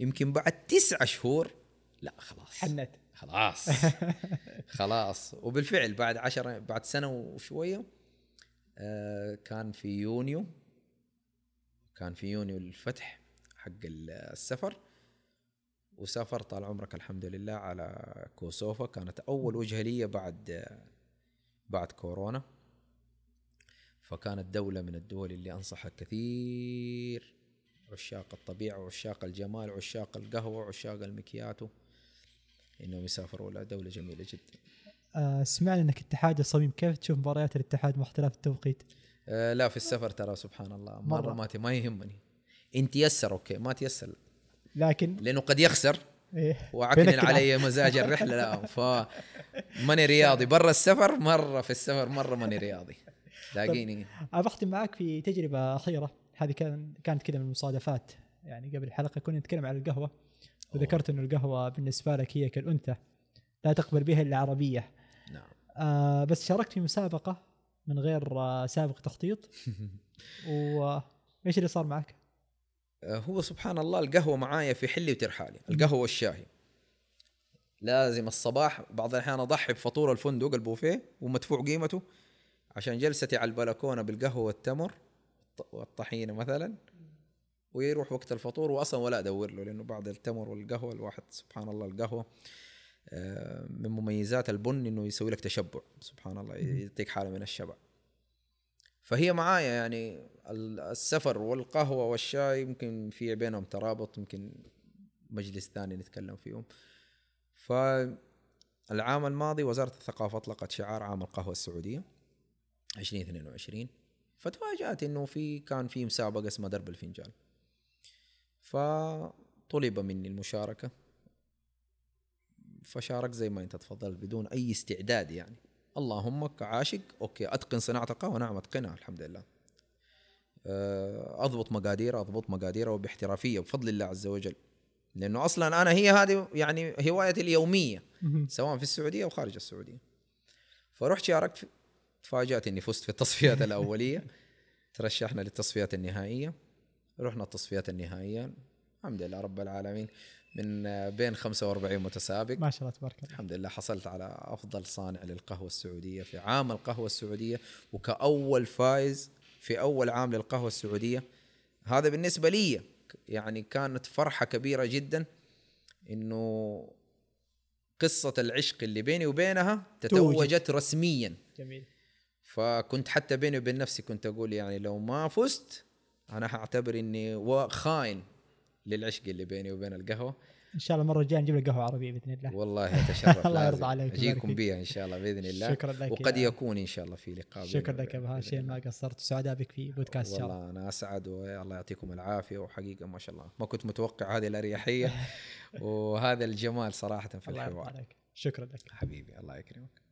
يمكن بعد تسعة شهور لا خلاص. حنت. خلاص. خلاص. وبالفعل بعد عشرة بعد سنة وشوية كان في يونيو. كان في يونيو الفتح حق السفر. وسافرت طال عمرك الحمد لله على كوسوفا. كانت أول وجهة لي بعد بعد كورونا. فكانت دولة من الدول اللي أنصحها كثير. عشاق الطبيعة وعشاق الجمال وعشاق القهوة وعشاق المكياتو. إنهم يسافروا إلى دولة جميلة جدا. آه سمعنا إنك اتحاد الصميم كيف تشوف مباريات الاتحاد مع اختلاف التوقيت؟ آه لا في السفر ترى سبحان الله. مرة, مرة. ما يهمني. إن تيسر أوكي ما تيسر. لكن لأنه قد يخسر. إيه. وعكنن علي مزاج الرحلة لا ف ماني رياضي. برا السفر مرة في السفر مرة ماني رياضي. تلاقيني أنا بختم معك في تجربة أخيرة. هذه كان كانت كذا من المصادفات. يعني قبل الحلقة كنا نتكلم عن القهوة. وذكرت أن القهوة بالنسبة لك هي كالأنثى. لا تقبل بها إلا عربية. نعم آه بس شاركت في مسابقة من غير آه سابق تخطيط. وإيش اللي صار معك؟ آه، هو سبحان الله القهوة معايا في حلي وترحالي. القهوة والشاهي لازم الصباح بعض الأحيان أضحي بفطور الفندق البوفيه ومدفوع قيمته عشان جلستي على البلكونة بالقهوة والتمر والط- والطحينة مثلا. ويروح وقت الفطور وأصلا ولا أدور له لأنه بعد التمر والقهوة الواحد سبحان الله القهوة. آه، من مميزات البن إنه يسوي لك تشبع. سبحان الله يعطيك حالة من الشبع. فهي معايا يعني ال- السفر والقهوة والشاي يمكن في بينهم ترابط يمكن مجلس ثاني نتكلم فيهم. فالعام الماضي وزارة الثقافة أطلقت شعار عام القهوة السعودية 2022 فتفاجات إنه في كان في مسابقة اسمها درب الفنجان. فطلب مني المشاركة. فشارك زي ما انت تفضلت بدون اي استعداد يعني. اللهم كعاشق okay اتقن صناعة القهوة. نعم اتقنها الحمد لله. آه، اضبط مقادير اضبط مقاديرها وباحترافية بفضل الله عز وجل. لأنه أصلا أنا هي هذه يعني هوايتي اليومية سواء في السعودية أو خارج السعودية. فرحت شاركت تفاجأت إني فزت في التصفيات الأولية. ترشحنا للتصفيات النهائية. رحنا التصفيات النهائية. الحمد لله رب العالمين. من آه، بين 45 متسابق. ما شاء الله تبارك الله. الحمد لله حصلت على أفضل صانع للقهوة السعودية في عام القهوة السعودية وكأول فايز في أول عام للقهوة السعودية. هذا بالنسبة لي يعني كانت فرحة كبيرة جدا إنه قصة العشق اللي بيني وبينها تتوجت رسميا. جميل. فكنت حتى بيني وبين نفسي كنت أقول يعني لو ما فزت أنا هعتبر إني خاين. للعشق اللي بيني وبين القهوة. إن شاء الله المرة الجاية نجيب لك قهوة عربية بإذن الله. والله أتشرف. الله يرضى عليك أجيكم. بها إن شاء الله بإذن الله. شكرا لك وقد يا- يكون إن شاء الله في لقاء شكرا لك يا بهاشم بإذن ما. قصرت. سعداء بك في بودكاست شارع والله أنا أسعد والله يعطيكم العافية. وحقيقة ما شاء الله ما كنت متوقع هذه الأريحية. وهذا الجمال صراحة في الحوار. عليك. شكرا لك. حبيبي الله يكرمك.